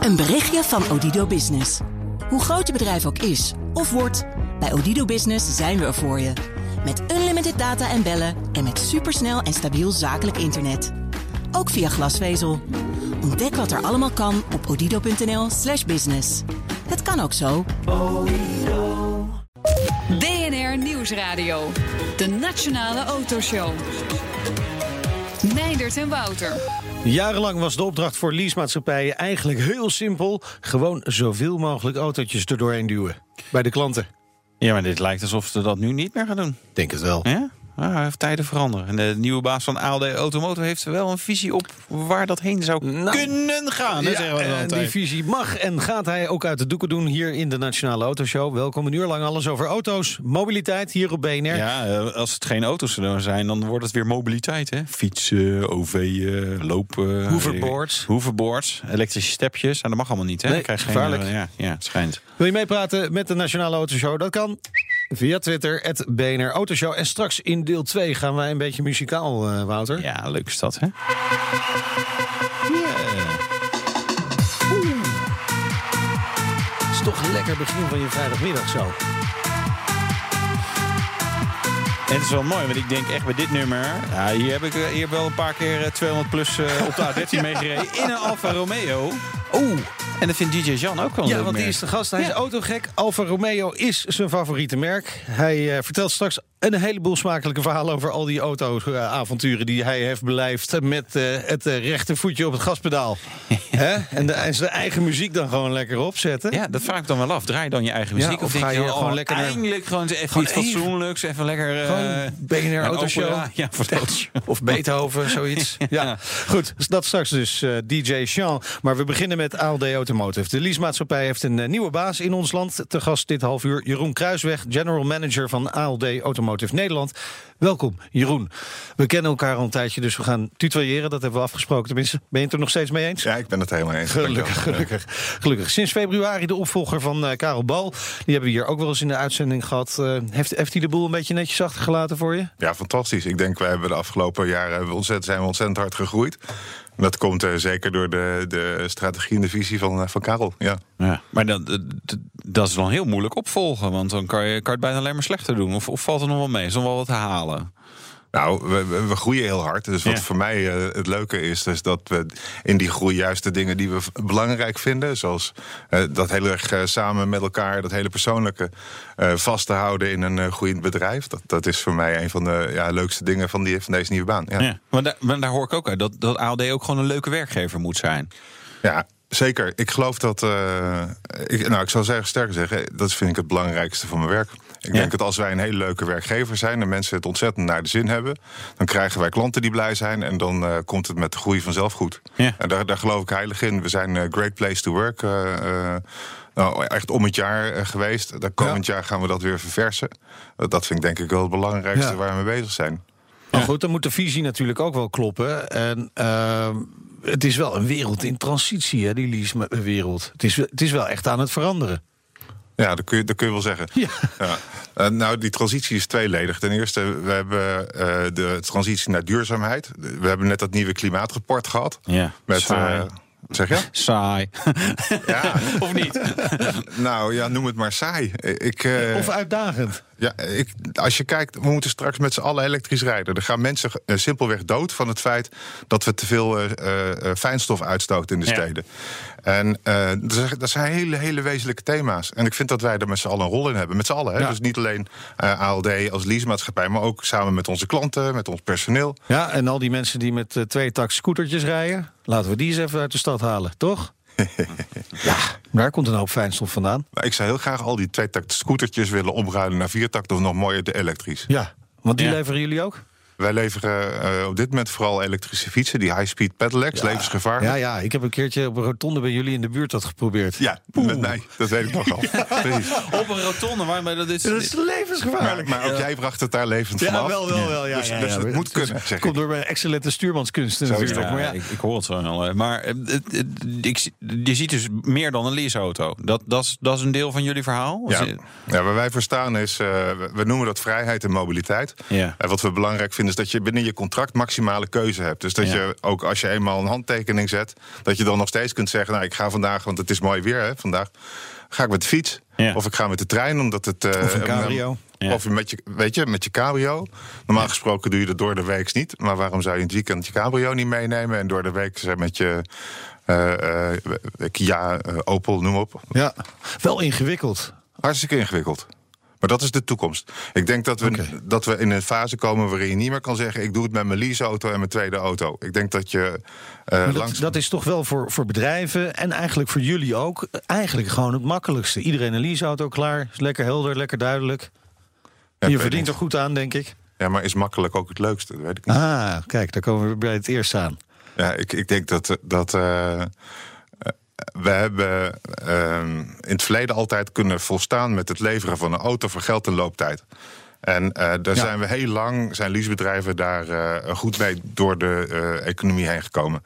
Een berichtje van Odido Business. Hoe groot je bedrijf ook is of wordt, bij Odido Business zijn we er voor je. Met unlimited data en bellen en met supersnel en stabiel zakelijk internet. Ook via glasvezel. Ontdek wat er allemaal kan op odido.nl/slash business. Het kan ook zo. BNR Nieuwsradio. De Nationale Autoshow. Meindert en Wouter. Jarenlang was de opdracht voor leasemaatschappijen eigenlijk heel simpel. Gewoon zoveel mogelijk autootjes er doorheen duwen. Bij de klanten. Ja, maar dit lijkt alsof ze dat nu niet meer gaan doen. Denk het wel. Ja? Ah, tijden veranderen. En de nieuwe baas van ALD Automotive heeft wel een visie op waar dat heen zou Nou, kunnen gaan. hè, Ja, zeggen we dan en die visie mag en gaat hij ook uit de doeken doen hier in de Nationale Autoshow. Welkom een uur lang alles over auto's, mobiliteit hier op BNR. Ja, eh, als het geen auto's zijn, dan wordt het weer mobiliteit. Hè? Fietsen, OV, lopen. Hoverboards. eh, Hoverboards, elektrische stepjes. Nou, dat mag allemaal niet, hè? Nee, krijg gevaarlijk. Geen, eh, ja, ja, schijnt. Wil je meepraten met de Nationale Autoshow? Dat kan via Twitter, het BNR Autoshow. En straks in deel 2 gaan wij een beetje muzikaal, eh, Wouter. Ja, leuk is dat, hè? Het is toch een lekker begin van je vrijdagmiddag zo. En het is wel mooi, want ik denk echt bij dit nummer... Ja, hier heb ik eh, hier wel een paar keer eh, 200 plus eh, op de A13 meegereden. In een Alfa Romeo. Oeh. En dat vindt DJ Jan ook wel Ja, want die is de gast. Hij is autogek. Alfa Romeo is zijn favoriete merk. Hij eh, vertelt straks een heleboel smakelijke verhalen over al die auto-avonturen die hij heeft beleefd met eh, het eh, rechtervoetje op het gaspedaal. Hè? En, de, en zijn eigen muziek dan gewoon lekker opzetten. Ja, dat vraag ik dan wel af. Draai dan je eigen Ja, muziek? of ga je gewoon oh, lekker Eindelijk gewoon even Gewoon iets fatsoenlijks. Even lekker... eh, Gewoon BNR een Autoshow. Ja, voor. Of Beethoven, zoiets. Ja, goed. Dus dat straks dus eh, DJ Sean. Maar we beginnen met ALD Automotive. De leasemaatschappij heeft een eh, nieuwe baas in ons land. Te gast dit half uur Jeroen Kruisweg, general manager van ALD Automotive Nederland. Welkom, Jeroen. We kennen elkaar al een tijdje, dus we gaan tutoyeren. Dat hebben we afgesproken. Tenminste, ben je het er nog steeds mee eens? Ja, ik ben het helemaal eens. Gelukkig, gelukkig, gelukkig. Sinds februari de opvolger van eh, Karel Bal. Die hebben we hier ook wel eens in de uitzending gehad. Eh, heeft, heeft hij de boel een beetje netjes achtergelaten voor je? Ja, fantastisch. Ik denk, wij hebben de afgelopen jaren hebben we ontzettend, zijn we ontzettend hard gegroeid. Dat komt eh, zeker door de, de strategie en de visie van, eh, van Karel. Ja. Ja, maar dat, dat, dat is dan heel moeilijk opvolgen. Want dan kan je, kan het bijna alleen maar slechter doen. Of, of valt er nog wel mee? Is wel wat te halen? Nou, we, groeien heel hard. Dus wat Ja. voor mij eh, het leuke is, is dat we in die groei juist de dingen die we belangrijk vinden, zoals eh, dat heel erg eh, samen met elkaar, dat hele persoonlijke, vast te houden in een groeiend bedrijf. Dat, dat is voor mij een van de ja, leukste dingen van, die, van deze nieuwe baan. Ja. Ja. Maar, daar, maar daar hoor ik ook uit dat, dat ALD ook gewoon een leuke werkgever moet zijn. Ja, zeker. Ik geloof dat. ik, nou, ik zou zeggen, sterker zeggen, dat vind ik het belangrijkste van mijn werk. Ik denk dat als wij een hele leuke werkgever zijn en mensen het ontzettend naar de zin hebben, dan krijgen wij klanten die blij zijn en dan eh, komt het met de groei vanzelf goed. Ja. En daar, daar geloof ik heilig in. We zijn een great place to work. eh, eh, nou, echt om het jaar eh, geweest. Dan komend jaar gaan we dat weer verversen. Eh, dat vind ik denk ik wel het belangrijkste waar we mee bezig zijn. Maar goed, dan moet de visie natuurlijk ook wel kloppen. En het is wel een wereld in transitie, hè, die lease-wereld. Het is, het is wel echt aan het veranderen. Ja, dat kun je, dat kun je wel zeggen. Ja. Ja. Eh, nou, die transitie is tweeledig. Ten eerste, we hebben eh, de transitie naar duurzaamheid. We hebben net dat nieuwe klimaatrapport gehad. Ja, Met, saai. eh, zeg je? Saai. Ja, of niet? nou ja, noem het maar saai. Ik, Of uitdagend. Ja, ik, als je kijkt, we moeten straks met z'n allen elektrisch rijden. Er gaan mensen simpelweg dood van het feit dat we te veel fijnstof uitstoten in de Ja. steden. En eh, dat zijn- dat zijn hele, hele wezenlijke thema's. En ik vind dat wij er met z'n allen een rol in hebben. Met z'n allen. Hè? Ja. Dus niet alleen eh, ALD als leasemaatschappij, maar ook samen met onze klanten, met ons personeel. Ja, en al die mensen die met uh, twee tak scootertjes rijden... laten we die eens even uit de stad halen, toch? ja, daar komt een hoop fijnstof vandaan. Maar ik zou heel graag al die tweetakt scootertjes willen omruilen naar viertakt of nog mooier de elektrisch. Ja, want die Ja. leveren jullie ook? Wij leveren eh, op dit moment vooral elektrische fietsen, die high-speed pedelecs, levensgevaarlijk. Ja, ja, ik heb een keertje op een rotonde bij jullie in de buurt dat geprobeerd. Ja, met mij. Dat weet ik nog al. Op een rotonde, maar maar dat is... Dat is levensgevaarlijk. maar ook jij bracht het daar levend ja, vanaf. wel, wel, wel. Ja, dus ja, dus ja. het moet Het kunnen, zeg komt ik. door mijn excellente is natuurlijk. Ja, maar ja, ik, ik hoor het zo al. Maar eh, het- het- ik, zie- je ziet dus meer dan een leaseauto. Dat, dat, is, dat is een deel van jullie verhaal? Ja. Ja, waar wij voor staan is, eh, we- we noemen dat vrijheid en mobiliteit. Ja. En wat we belangrijk vinden is dat je binnen je contract maximale keuze hebt. Dus dat Ja. je ook als je eenmaal een handtekening zet, dat je dan nog steeds kunt zeggen: Nou, ik ga vandaag, want het is mooi weer hè, vandaag. Ga ik met de fiets? Ja. Of ik ga met de trein, omdat het. eh, Of een cabrio. Ja. Of met je, weet je, met je cabrio. Normaal gesproken doe je dat door de week niet. Maar waarom zou je in het weekend je cabrio niet meenemen? En door de week met je eh, eh, Kia, eh, Opel, noem op. Ja, wel ingewikkeld. Hartstikke ingewikkeld. Maar dat is de toekomst. Ik denk dat we, dat we in een fase komen waarin je niet meer kan zeggen: ik doe het met mijn leaseauto en mijn tweede auto. Ik denk dat je eh, dat, langs. dat is toch wel voor, voor bedrijven en eigenlijk voor jullie ook... eigenlijk gewoon het makkelijkste. Iedereen een leaseauto klaar, is lekker helder, lekker duidelijk. Ja, je verdient er goed aan, denk ik. Ja, maar is makkelijk ook het leukste? Dat weet ik niet. Ah, kijk, daar komen we bij het eerst aan. Ja, ik, ik denk dat. dat eh, eh, we hebben ehm, in het verleden altijd kunnen volstaan met het leveren van een auto voor geld en looptijd. En eh, daar Ja. zijn we heel lang, zijn leasebedrijven daar eh, goed mee door de eh, economie heen gekomen.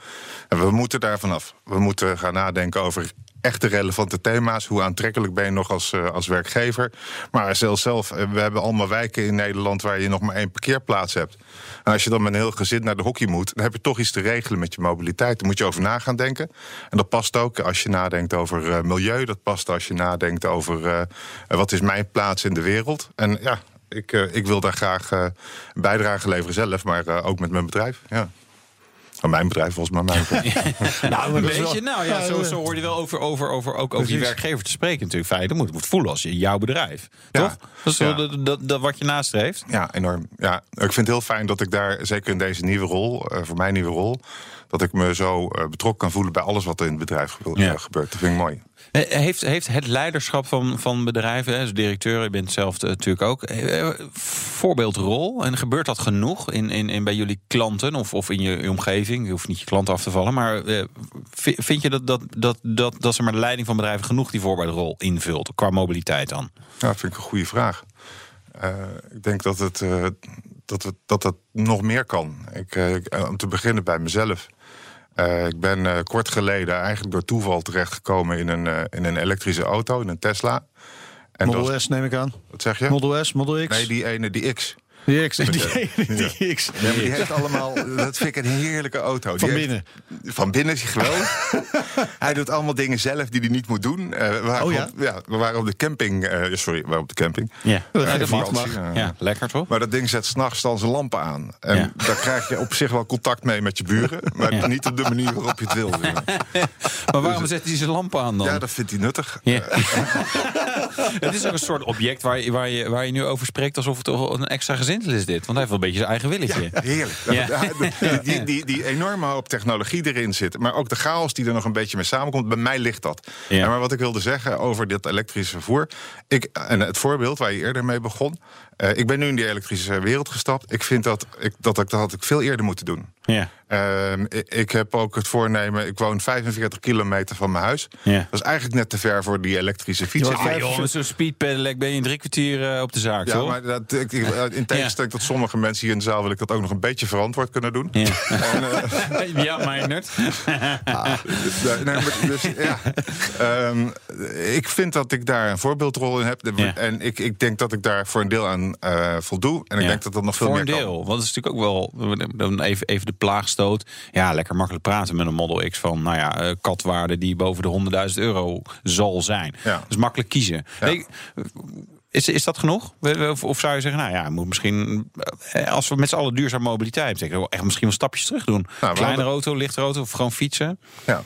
En we moeten daar vanaf. We moeten gaan nadenken over echte relevante thema's. Hoe aantrekkelijk ben je nog als, eh, als werkgever? Maar zelfs zelf, eh, we hebben allemaal wijken in Nederland waar je nog maar één parkeerplaats hebt. En als je dan met een heel gezin naar de hockey moet, dan heb je toch iets te regelen met je mobiliteit. Daar moet je over na gaan denken. En dat past ook als je nadenkt over eh, milieu. Dat past als je nadenkt over wat is mijn plaats in de wereld. En ja, ik, ik wil daar graag bijdrage leveren zelf, maar ook met mijn bedrijf. Ja. Van mijn bedrijf, volgens mij mijn bedrijf. Nou, maar Een beetje, nou ja, zo, zo hoor je wel over, over, over, ook over Precies. werkgever te spreken natuurlijk. Feit, dat moet, moet voelen als je jouw bedrijf. Ja. Toch? Dat is wel dat, dat, dat wat je nastreeft. Ja, enorm. Ja, ik vind het heel fijn dat ik daar, zeker in deze nieuwe rol, eh, voor mijn nieuwe rol, dat ik me zo eh, betrokken kan voelen bij alles wat er in het bedrijf Ja. eh, gebeurt. Dat vind ik mooi. Eh, Heeft, heeft het leiderschap van, van bedrijven, als directeur, je bent zelf eh, natuurlijk ook, eh, eh, voorbeeldrol? En gebeurt dat genoeg in, in, in bij jullie klanten of, of in je, omgeving? Je hoeft niet je klanten af te vallen, maar eh, vi- vind je dat, dat, dat, dat, dat ze maar de leiding van bedrijven genoeg die voorbeeldrol invult, qua mobiliteit dan? Ja, dat vind ik een goede vraag. Eh, ik denk dat het, eh, dat, het, dat het nog meer kan. Ik, eh, eh, om te beginnen bij mezelf. Eh, ik ben eh, kort geleden eigenlijk door toeval terechtgekomen in een, eh, in een elektrische auto, in een Tesla. En Model dat, S neem ik aan. wat zeg je? Model S, Model X. Nee, die ene, die X. die X. Die, X. Ja, maar die heeft allemaal. Dat vind ik een heerlijke auto. Van binnen. heeft- van binnen is hij geweldig. hij doet allemaal dingen zelf die hij niet moet doen. We, waren Oh ja? we waren op de camping. eh, sorry, we waren op de camping. Ja, Ja, dat mag. Ja. Lekker toch? Maar dat ding zet s'nachts dan zijn lampen aan. En Ja. daar krijg je op zich wel contact mee met je buren. Maar niet op de manier waarop je het wil. maar. Waarom zet hij zijn lampen aan dan? Ja, dat vindt hij nuttig. Ja. het is ook een soort object waar je, waar, je, waar je nu over spreekt alsof het toch een extra is dit. Want hij heeft wel een beetje zijn eigen willetje. Heerlijk. Ja. Die, die, die, enorme hoop technologie erin zit. Maar ook de chaos die er nog een beetje mee samenkomt. Bij mij ligt dat. Ja. Maar wat ik wilde zeggen over dit elektrische vervoer. Ik, en het voorbeeld waar je eerder mee begon. Eh, ik ben nu in die elektrische wereld gestapt. Ik vind dat ik, dat, ik, dat had ik veel eerder moeten doen. Ja. Ehm, ik, ik heb ook het voornemen. Ik woon 45 kilometer van mijn huis. Ja. Dat is eigenlijk net te ver voor die elektrische fiets. Ja, Ah, joh, met zo'n speedpedelec ben je in drie kwartier eh, op de zaak, ja, toch? maar dat, ik, ik- in tegenstelling tot sommige mensen hier in de zaal wil ik dat ook nog een beetje verantwoord kunnen doen. Ja, En, eh, ja nee, maar dus, ja. Ehm, ik vind dat ik daar een voorbeeldrol in heb. En ik, ik denk dat ik daar voor een deel aan eh, voldoe. En ik Ja. denk dat dat nog veel Voor meer een deel. Want het is natuurlijk ook wel dan even, even de plaagstoot. Ja, lekker makkelijk praten met een Model X van, nou ja, eh, katwaarde die boven de 100.000 euro zal zijn. Ja. Dus makkelijk kiezen. Ja. Is, is dat genoeg? Of, of zou je zeggen, nou ja, moet misschien, eh, als we met z'n allen duurzaam mobiliteit, wel echt misschien wel stapjes terug doen. we Kleinere hadden- auto, lichtere auto of gewoon fietsen. Ja.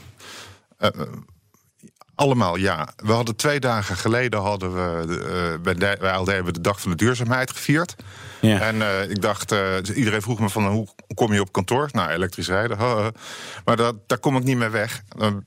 Allemaal ja. We hadden twee dagen geleden hadden we de, eh, bij, LD hebben we de dag van de duurzaamheid gevierd. Ja. En eh, ik dacht, eh, iedereen vroeg me van hoe kom je op kantoor? Nou, elektrisch rijden. Maar dat, daar kom ik niet meer weg.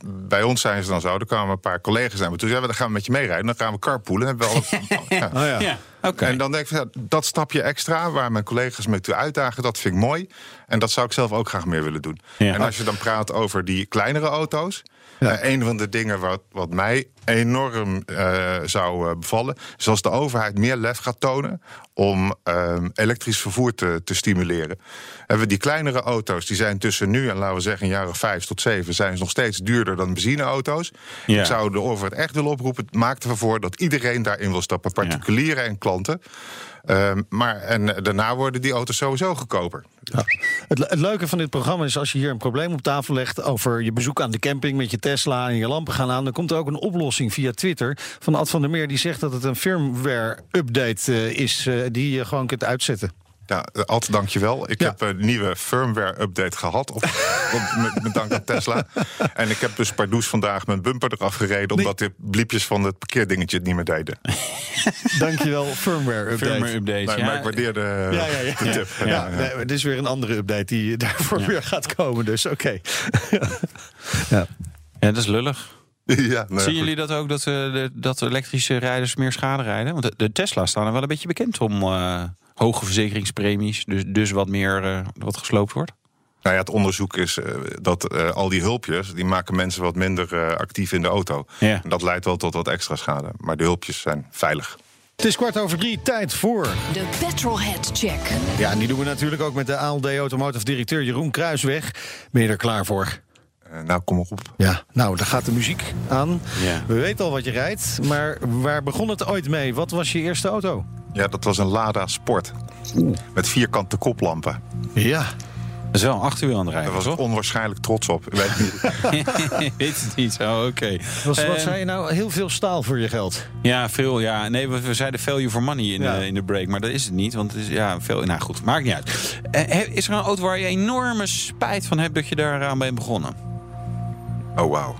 Bij ons zijn ze dan zo. Er kwamen een paar collega's naar me toe. Zeiden, we, dan gaan we met je meerijden. Dan gaan we carpoolen. Hebben we al, ja. Oh ja. Ja, oké. En dan denk ik, van, ja, dat stapje extra waar mijn collega's me toe uitdagen, dat vind ik mooi. En dat zou ik zelf ook graag meer willen doen. Ja. En als je dan praat over die kleinere auto's. Ja. eh, een van de dingen wat, wat mij enorm eh, zou eh, bevallen, is als de overheid meer lef gaat tonen om ehm, elektrisch vervoer te, te stimuleren. Hebben we die kleinere auto's, die zijn tussen nu en laten we zeggen een jaar of vijf tot zeven, zijn ze nog steeds duurder dan benzineauto's. Ja. Ik zou de overheid echt willen oproepen, maak ervoor voor dat iedereen daarin wil stappen, particulieren en klanten. Ehm, maar en daarna worden die auto's sowieso goedkoper. Het, het, leuke van dit programma is als je hier een probleem op tafel legt over je bezoek aan de camping met je Tesla en je lampen gaan aan, dan komt er ook een oplossing via Twitter van Ad van der Meer die zegt dat het een firmware update uh, is uh, die je gewoon kunt uitzetten. Ja, Ad, dankjewel. Ik ja. heb een nieuwe firmware-update gehad. Op, op, met, met, dank aan Tesla. En ik heb dus pardoes vandaag mijn bumper eraf gereden... omdat de bliepjes van het parkeerdingetje het niet meer deden. dankjewel, firmware-update. Firmware-update, maar, ja. maar ik waardeer de, ja, ja, ja. de tip. Ja, ja, nee, dit is weer een andere update die daarvoor weer gaat komen. Dus oké. Okay. ja. ja, dat is lullig. Ja, nee, Zien jullie dat ook, dat, uh, de, dat elektrische rijders meer schade rijden? Want de, de Tesla's staan er wel een beetje bekend om... Uh, hoge verzekeringspremies, dus, dus wat meer uh, wat gesloopt wordt? Nou ja, het onderzoek is uh, dat uh, al die hulpjes... die maken mensen wat minder actief in de auto. Ja. En dat leidt wel tot wat extra schade. Maar de hulpjes zijn veilig. Het is kwart over drie, tijd voor... De Petrolhead Check. Ja, en die doen we natuurlijk ook met de ALD Automotive directeur Jeroen Kruisweg. Ben je er klaar voor? Uh, nou, kom op. Ja, nou, daar gaat de muziek aan. Ja. We weten al wat je rijdt, maar waar begon het ooit mee? Wat was je eerste auto? Ja, dat was een Lada Sport. Oeh. Met vierkante koplampen. Ja. Dat is wel acht uur aan het rijden, Daar was ik onwaarschijnlijk trots op. Ik weet niet. weet het niet. Oh, oké. Okay. Wat, wat zei je nou? Heel veel staal voor je geld? Ja, veel. Ja. Nee, we, we zeiden value for money in, ja. de, in de break. Maar dat is het niet. Want het is ja, veel. Nou goed, maakt niet uit. Uh, is er een auto waar je enorme spijt van hebt dat je daaraan bent begonnen? Oh, wauw.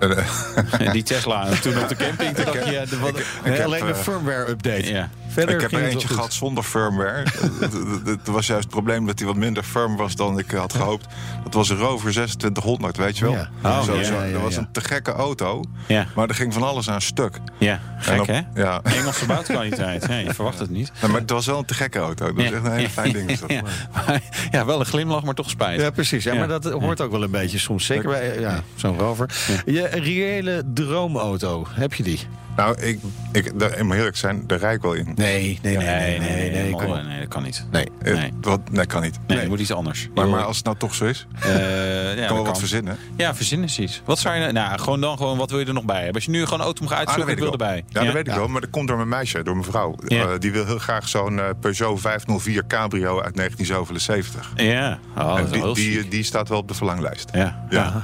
Die Tesla toen op de camping. Toen dacht je, ja, de, wat, ik, alleen eh, een firmware-update. Ja. Verder ik heb er eentje gehad zonder firmware. Het was juist het probleem dat hij wat minder firm was dan ik had gehoopt. Dat was een Rover 2600, weet je wel. Ja. Oh, zo, ja, zo. ja, ja, dat was ja. een te gekke auto. Ja. Maar er ging van alles aan stuk. Ja, gek op- hè? Ja. Engelse bouwkwaliteit. Ja, je verwacht het niet. Maar het was wel een te gekke auto. Dat is echt een hele fijn ding. Is dat. Ja, maar- ja, wel een glimlach, maar toch spijt. Ja, precies. Ja, Ja. maar dat hoort ook wel een beetje soms. Zeker bij ja, zo'n rover. Je reële droomauto, heb je die? Nou, ik, ik, daar, ik moet eerlijk zijn, daar rijd ik wel in. Nee, nee, nee, nee, nee. kom op. nee, dat kan niet. Nee. Eh, Nee. Wat, nee, kan niet. Nee, het moet iets anders. Maar, maar als het nou toch zo is, Eh, ja, kan dat wel wat verzinnen. Ja, verzinnen is iets. Wat zou je... Nou, gewoon dan gewoon, wat wil je er nog bij hebben? Als je nu gewoon een auto moet Ah, dat uitzoeken, weet ik wil erbij. Ja, dat weet ik wel. Maar dat komt door mijn meisje, door mijn vrouw. Ja. Eh, die wil heel graag zo'n Peugeot 504 Cabrio uit 1977. Ja, oh, dat die, die, die staat wel op de verlanglijst. Ja. Ja.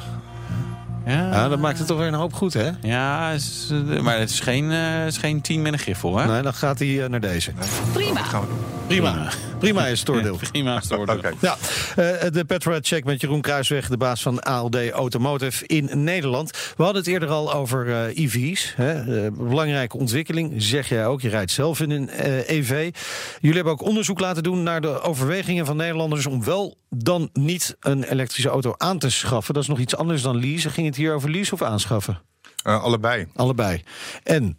Ja. Ja, dat maakt het toch weer een hoop goed, hè? Ja, is, eh, maar het is geen, eh, is geen team met een griffel, hè? Nee, dan gaat hij eh, naar deze. Prima. Gaan we doen. Prima. Prima is het oordeel. Prima is het oordeel. Ja, eh, de Petrolhead Check met Jeroen Kruisweg, de baas van ALD Automotive in Nederland. We hadden het eerder al over eh, EV's. Hè? Eh, belangrijke ontwikkeling, zeg jij ook. Je rijdt zelf in een eh, EV. Jullie hebben ook onderzoek laten doen naar de overwegingen van Nederlanders om wel dan niet een elektrische auto aan te schaffen. Dat is nog iets anders dan leasen. Ging het hier over lease of aanschaffen? Eh, allebei. Allebei. En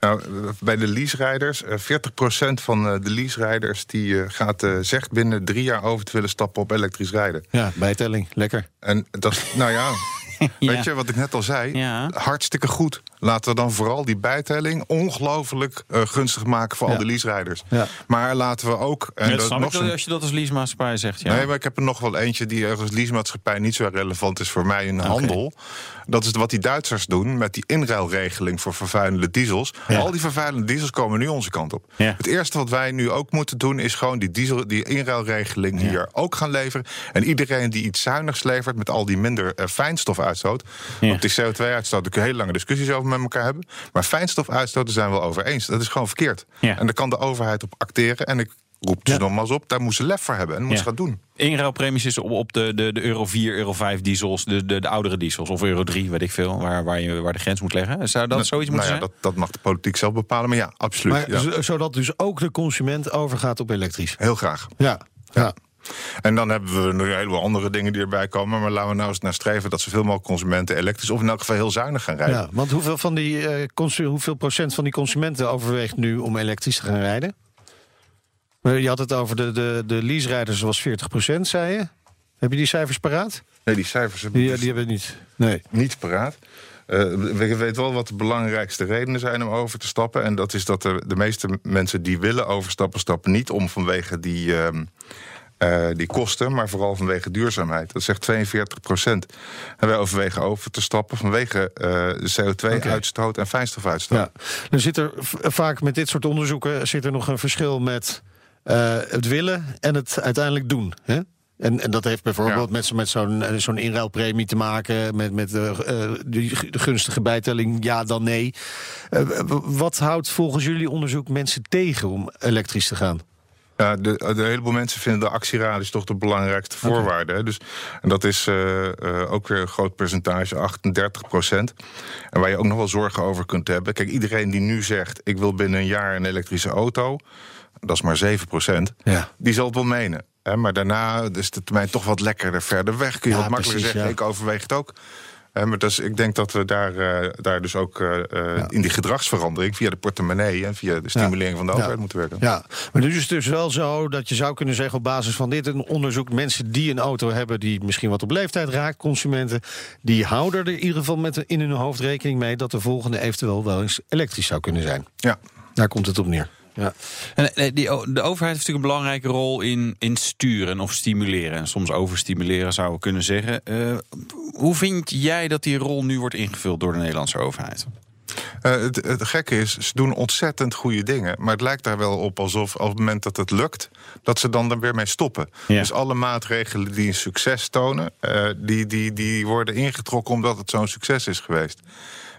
Nou, eh, bij de leaserijders, eh, 40% van eh, de leaserijders die eh, gaat, eh, zegt binnen drie jaar over te willen stappen op elektrisch rijden. ja, bijtelling. Lekker. En dat is, nou ja, Ja. weet je wat ik net al zei? Ja. Hartstikke goed. Laten we dan vooral die bijtelling ongelooflijk eh, gunstig maken voor al de leaserijders. Maar laten we ook. En dat dat snap nog ik wel als je dat als leasemaatschappij zegt, ja. Nee, maar ik heb er nog wel eentje die als leasemaatschappij niet zo relevant is voor mij in de handel. Dat is wat die Duitsers doen met die inruilregeling voor vervuilende diesels. Al die vervuilende diesels komen nu onze kant op. Het eerste wat wij nu ook moeten doen is gewoon die, diesel, die inruilregeling hier ook gaan leveren. En iedereen die iets zuinigs levert met al die minder eh, fijnstofuitstoot. Ja. Want die CO2-uitstoot, daar kun je hele lange discussies over met elkaar hebben. Maar fijnstofuitstoot, daar zijn we wel over eens. Dat is gewoon verkeerd. Ja. En daar kan de overheid op acteren. En ik roep ze Ja. nogmaals op, daar moeten ze lef voor hebben. En moeten Ja. ze gaan doen. Inruilpremies is op, op de, de, de Euro 4, Euro 5 diesels, de, de, de oudere diesels. Of Euro 3, weet ik veel, waar, waar, je, waar de grens moet leggen. Zou dat zoiets moeten nou ja, zijn? dat, dat mag de politiek zelf bepalen. Maar ja, absoluut. Maar ja. zodat dus ook de consument overgaat op elektrisch. Heel graag. Ja. ja. En dan hebben we nog een heleboel andere dingen die erbij komen. Maar laten we nou eens naar streven dat zoveel mogelijk consumenten elektrisch... of in elk geval heel zuinig gaan rijden. Ja, want hoeveel, van die, eh, consu- hoeveel procent van die consumenten overweegt nu om elektrisch te gaan rijden? Maar Je had het over de, de, de leaserijders was 40 procent, zei je. Heb je die cijfers paraat? Nee, die cijfers hebben Die, we dus die hebben we niet. Nee. niet paraat. Eh, we weten wel wat de belangrijkste redenen zijn om over te stappen. En dat is dat de, de meeste mensen die willen overstappen, stappen niet om vanwege die, ehm, eh, die kosten, maar vooral vanwege duurzaamheid. Dat zegt 42 procent. En wij overwegen over te stappen vanwege uh, CO2-uitstoot en fijnstofuitstoot. Ja. Dan zit er vaak met dit soort onderzoeken zit er nog een verschil met uh, het willen en het uiteindelijk doen. Hè? En, en dat heeft bijvoorbeeld met, met zo'n eh, zo'n inruilpremie te maken, met, met uh, de, gunstige bijtelling, ja dan nee. Uh, wat houdt volgens jullie onderzoek mensen tegen om elektrisch te gaan? Ja, de, de heleboel mensen vinden de actieradius toch de belangrijkste voorwaarde. Dus, en dat is uh, uh, ook weer een groot percentage, 38 procent. En waar je ook nog wel zorgen over kunt hebben. Kijk, iedereen die nu zegt: ik wil binnen een jaar een elektrische auto dat is maar 7 procent, ja. die zal het wel menen. maar daarna is de termijn toch wat lekkerder verder weg. Kun je wat makkelijker zeggen, ik overweeg het ook. Maar dus, ik denk dat we daar, uh, daar dus ook uh, ja. in die gedragsverandering... via de portemonnee en via de stimulering van de overheid moeten werken. Ja, maar nu is het dus wel zo dat je zou kunnen zeggen... op basis van dit een onderzoek... mensen die een auto hebben die misschien wat op leeftijd raakt... consumenten, die houden er in ieder geval met in hun hoofd rekening mee... dat de volgende eventueel wel eens elektrisch zou kunnen zijn. Ja. Daar komt het op neer. Ja. En eh, die, de overheid heeft natuurlijk een belangrijke rol in, in sturen of stimuleren. En soms overstimuleren zou we kunnen zeggen. Uh, hoe vind jij dat die rol nu wordt ingevuld door de Nederlandse overheid? Uh, het, het, gekke is, ze doen ontzettend goede dingen. Maar het lijkt daar wel op alsof op het moment dat het lukt, dat ze dan er weer mee stoppen. Ja. Dus alle maatregelen die een succes tonen, uh, die, die, die worden ingetrokken omdat het zo'n succes is geweest.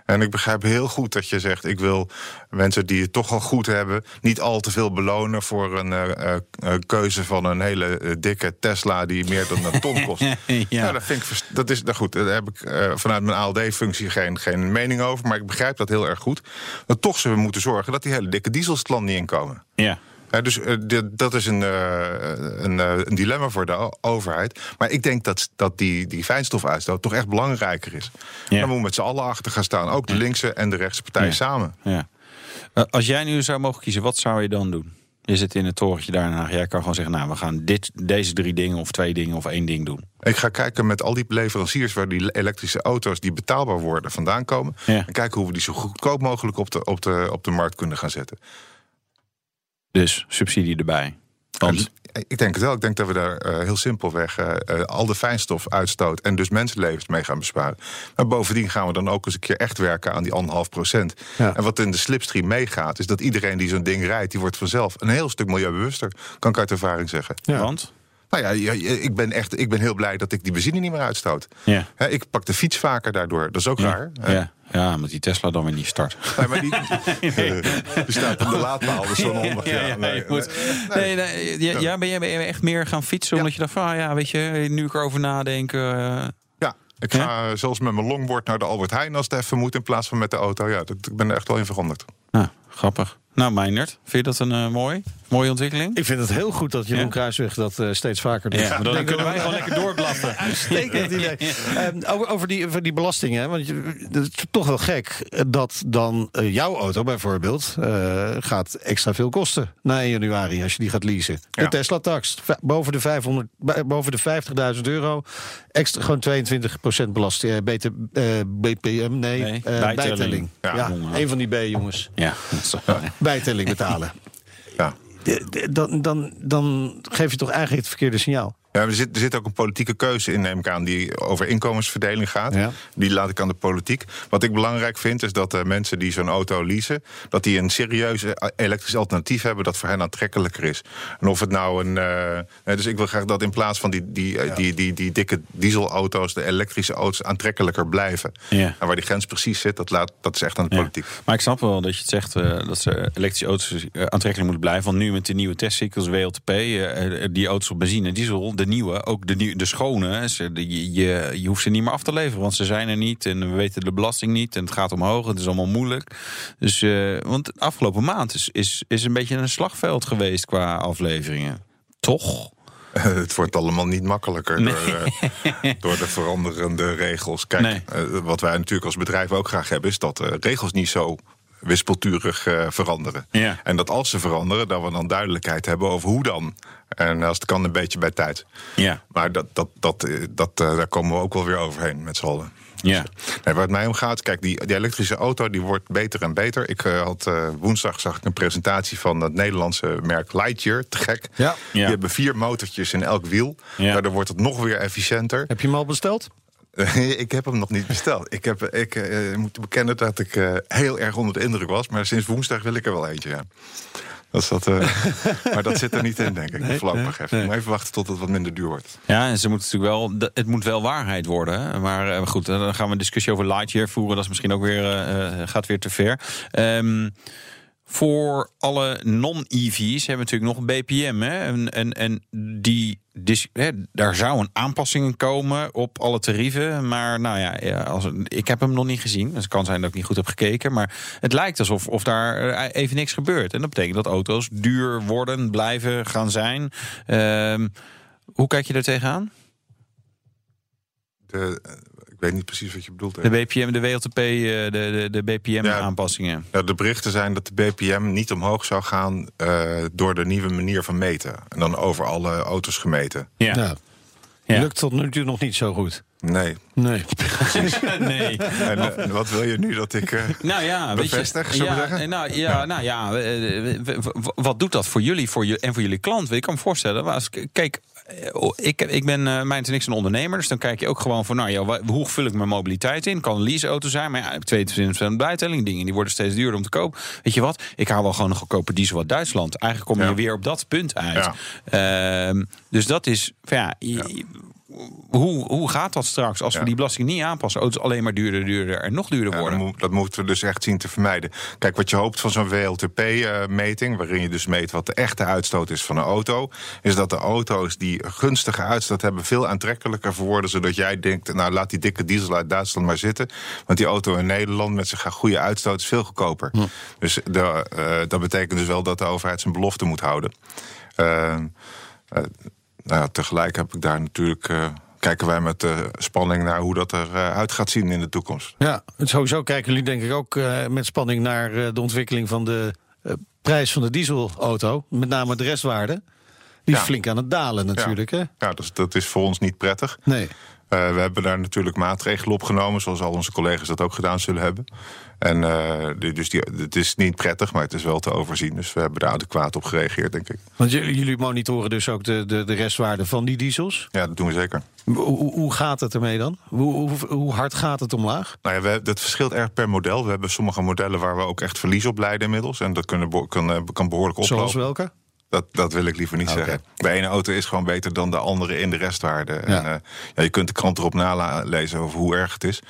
En ik begrijp heel goed dat je zegt: ik wil mensen die het toch al goed hebben, niet al te veel belonen voor een uh, uh, keuze van een hele uh, dikke Tesla die meer dan een ton kost. ja. Nou, dat vind ik dat is nou goed. Daar heb ik vanuit mijn ALD-functie geen, geen mening over, maar ik begrijp dat heel erg goed. Dat toch zullen we moeten zorgen dat die hele dikke diesels het land niet inkomen. Ja dus uh, dat is een, uh, een, een, dilemma voor de overheid. Maar ik denk dat, dat die, die fijnstofuitstoot toch echt belangrijker is. Ja. Dan moeten we met z'n allen achter gaan staan. Ook de linkse en de rechtse partijen ja. samen. Ja. als jij nu zou mogen kiezen, wat zou je dan doen? Je zit in het torentje daarna. Jij kan gewoon zeggen, nou, we gaan dit, deze drie dingen of twee dingen of één ding doen. Ik ga kijken met al die leveranciers waar die elektrische auto's die betaalbaar worden vandaan komen. En kijken hoe we die zo goedkoop mogelijk op de, op de, op de markt kunnen gaan zetten. Dus subsidie erbij. Want... Ik denk het wel. Ik denk dat we daar uh, heel simpelweg uh, uh, al de fijnstofuitstoot en dus mensenlevens mee gaan besparen. Maar bovendien gaan we dan ook eens een keer echt werken aan die anderhalf procent. Ja. En wat in de slipstream meegaat, is dat iedereen die zo'n ding rijdt, die wordt vanzelf een heel stuk milieubewuster. Kan ik uit ervaring zeggen. Ja. Want? Nou ja, ik ben echt ik ben heel blij dat ik die benzine niet meer uitstoot. Ja. ik pak de fiets vaker daardoor. Dat is ook ja. raar. Ja. Ja, met die Tesla dan weer niet start. Nee, maar die, die staat op de laadpaal, dus zo'n ja, ja, nee, nee, nee, nee, ja, ben, je echt meer gaan fietsen? Omdat je dacht van, ah, ja, weet je, nu ik erover nadenken... Uh... Ja, ik ga ja? zelfs met mijn longboard naar de Albert Heijn als het even moet... in plaats van met de auto. Ja, dat, ik ben er echt wel in veranderd. Nou, grappig. Nou, Meijnerd, vind je dat een uh, mooi, mooie ontwikkeling? Ik vind het heel goed dat Jeroen ja? Kruisweg dat uh, steeds vaker doet. Ja, dan kunnen wij gewoon lekker doorblaffen. Uitstekend idee. Um, over, over, die, over die belastingen, want het is toch wel gek dat dan uh, jouw auto bijvoorbeeld gaat extra veel kosten na 1 januari als je die gaat leasen. De ja. Tesla-tax, boven de, 500, boven de 50.000 euro, extra gewoon 22% belasting. BT, BPM, nee, nee bijtelling. bijtelling. Ja, ja een van die B, jongens. Ja, bijtelling betalen. Ja. Dan, dan, dan geef je toch eigenlijk het verkeerde signaal. Ja, er, zit, er zit ook een politieke keuze in, neem ik aan, die over inkomensverdeling gaat. Ja. Die laat ik aan de politiek. Wat ik belangrijk vind, is dat uh, mensen die zo'n auto leasen, dat die een serieus elektrisch alternatief hebben dat voor hen aantrekkelijker is. En of het nou een. Uh, dus ik wil graag dat in plaats van die, die, ja. die, die, die, dikke dieselauto's, de elektrische auto's aantrekkelijker blijven. Ja. En waar die grens precies zit, dat, laat, dat is echt aan de politiek. Maar ik snap wel dat je het zegt uh, dat ze elektrische auto's aantrekkelijk moeten blijven. Want nu met de nieuwe testcycles, WLTP, die auto's op benzine en diesel nieuwe, ook de, nieuwe, de schone, ze, je, je, je, hoeft ze niet meer af te leveren, want ze zijn er niet en we weten de belasting niet en het gaat omhoog, het is allemaal moeilijk. Dus, uh, want afgelopen maand is, is, is een beetje een slagveld geweest qua afleveringen. Toch? Het wordt allemaal niet makkelijker nee. door, uh, door, de veranderende regels. Kijk, nee. uh, wat wij natuurlijk als bedrijf ook graag hebben, is dat uh, regels niet zo wispelturig veranderen. Ja. En dat als ze veranderen, dat we dan duidelijkheid hebben over hoe dan. En als het kan, een beetje bij tijd. Ja. Maar dat, dat, dat, dat, uh, daar komen we ook wel weer overheen met z'n allen. Ja. Nee, waar het mij om gaat, kijk, die, die elektrische auto die wordt beter en beter. Ik eh, had eh, woensdag zag ik een presentatie van het Nederlandse merk Lightyear. Te gek. Ja. Die Ja. hebben vier motortjes in elk wiel. Ja. Daardoor wordt het nog weer efficiënter. Heb je hem al besteld? ik heb hem nog niet besteld. Ik, heb, ik eh, moet bekennen dat ik eh, heel erg onder de indruk was. Maar sinds woensdag wil ik er wel eentje. Ja. Dat dat, eh, maar dat zit er niet in, denk ik. voorlopig even. Maar even wachten tot het wat minder duur wordt. Ja, en ze moeten natuurlijk wel, het moet wel waarheid worden. hè. Maar eh, goed, dan gaan we een discussie over Lightyear voeren. Dat is misschien ook weer, eh, eh, gaat weer te ver. Ehm, voor alle non-EV's hebben we natuurlijk nog een BPM. Hè? En, en, en die, hè, daar zou een aanpassing in komen op alle tarieven. Maar nou ja, als, ik heb hem nog niet gezien. Dus het kan zijn dat ik niet goed heb gekeken. Maar het lijkt alsof of daar eh, even niks gebeurt. En dat betekent dat auto's duur worden, blijven, gaan zijn. Ehm, hoe kijk je daar tegenaan? De, weet niet precies wat je bedoelt. De BPM, de WLTP, eh, de, de, de BPM-aanpassingen. Nou, de berichten zijn dat de BPM niet omhoog zou gaan eh, door de nieuwe manier van meten. En dan over alle auto's gemeten. Ja. Ja. Ja. Lukt tot nu toe nog niet zo goed. Nee. Nee. nee. En eh, wat wil je nu dat ik. eh, Nou ja, je, Bevestig, we ja, zeggen? Nou ja, nou ja wat doet dat voor jullie voor je, en voor jullie klant? Ik kan me voorstellen, maar als, ik- kijk, ik, ik ben uh, mijn en niks een ondernemer, dus dan kijk je ook gewoon van, nou ja, hoe vul ik mijn mobiliteit in? Kan een leaseauto zijn, maar ja, ik heb 22% bijtelling, dingen die worden steeds duurder om te kopen. Weet je wat? Ik haal wel gewoon een goedkope diesel uit Duitsland. Eigenlijk kom je Ja. weer op dat punt uit. Ehm, dus dat is, ja, je- Hoe, hoe gaat dat straks als we die belasting niet aanpassen? Auto's alleen maar duurder, duurder en nog duurder worden. dat, moet- dat moeten we dus echt zien te vermijden. Kijk, wat je hoopt van zo'n WLTP-meting, waarin je dus meet wat de echte uitstoot is van een auto, is dat de auto's die gunstige uitstoot hebben veel aantrekkelijker worden, zodat jij denkt, nou laat die dikke diesel uit Duitsland maar zitten, want die auto in Nederland met zijn goede uitstoot is veel goedkoper. Dus de, eh, dat betekent dus wel dat de overheid zijn belofte moet houden. Eh, eh, nou ja, tegelijk heb ik daar natuurlijk. eh, kijken wij met eh, spanning naar hoe dat eruit gaat zien in de toekomst. Ja, sowieso kijken jullie denk ik ook eh, met spanning naar eh, de ontwikkeling van de eh, prijs van de dieselauto. Met name de restwaarde. Die is Ja. flink aan het dalen natuurlijk. Hè? Ja, dus dat is voor ons niet prettig. Nee. Eh, we hebben daar natuurlijk maatregelen op genomen, zoals al onze collega's dat ook gedaan zullen hebben. En eh, die- dus die, het is niet prettig, maar het is wel te overzien. Dus we hebben daar adequaat op gereageerd, denk ik. Want jullie, monitoren dus ook de, de, de restwaarde van die diesels. Ja, dat doen we zeker. Hoe, hoe- gaat het ermee dan? Hoe, hoe, hoe hard gaat het omlaag? Nou ja, we, dat verschilt erg per model. We hebben sommige modellen waar we ook echt verlies op leiden inmiddels. En dat kunnen, kan, eh, kan behoorlijk oplopen. Zoals welke? Dat, dat wil ik liever niet zeggen. De ene auto is gewoon beter dan de andere in de restwaarde. Ja. En, eh, ja, je kunt de krant erop nalezen over hoe erg het is.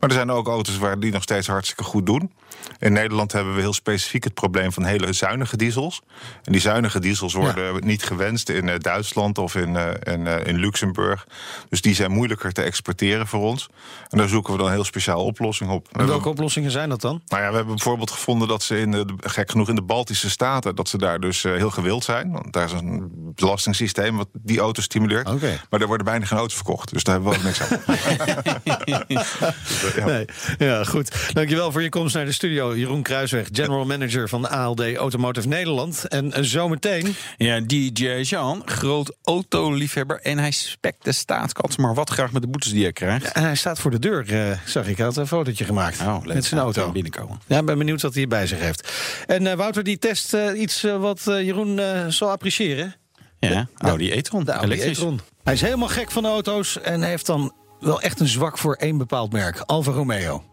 Maar er zijn ook auto's waar die nog steeds hartstikke goed doen. In Nederland hebben we heel specifiek het probleem van hele zuinige diesels. En die zuinige diesels worden niet gewenst in eh, Duitsland of in, eh, in, eh, in Luxemburg. Dus die zijn moeilijker te exporteren voor ons. En daar zoeken we dan heel speciaal oplossing op. En hebben- welke oplossingen zijn dat dan? nou ja, we hebben bijvoorbeeld gevonden dat ze in de, gek genoeg in de Baltische Staten, dat ze daar dus heel gewild zijn. Want daar is een belastingssysteem wat die auto's stimuleert. Oké. Maar er worden bijna geen auto's verkocht. Dus daar hebben we ook niks aan. Dus, ja. Nee. Ja, goed. Dankjewel voor je komst naar de studio. Jeroen Kruisweg, general manager van ALD Automotive Nederland. En eh, zometeen... Ja, DJ Jean, groot autoliefhebber. En hij spekt de staatskant maar wat graag met de boetes die hij krijgt. En hij staat voor de deur, eh, zag ik. Hij had een fotootje gemaakt Oh, met zijn auto. binnenkomen. Ja, ben benieuwd wat hij bij zich heeft. En eh, Wouter, die test iets wat Jeroen zal appreciëren. Ja, Audi e-tron. De Audi e-tron. Hij is helemaal gek van auto's en heeft dan wel echt een zwak voor één bepaald merk. Alfa Romeo.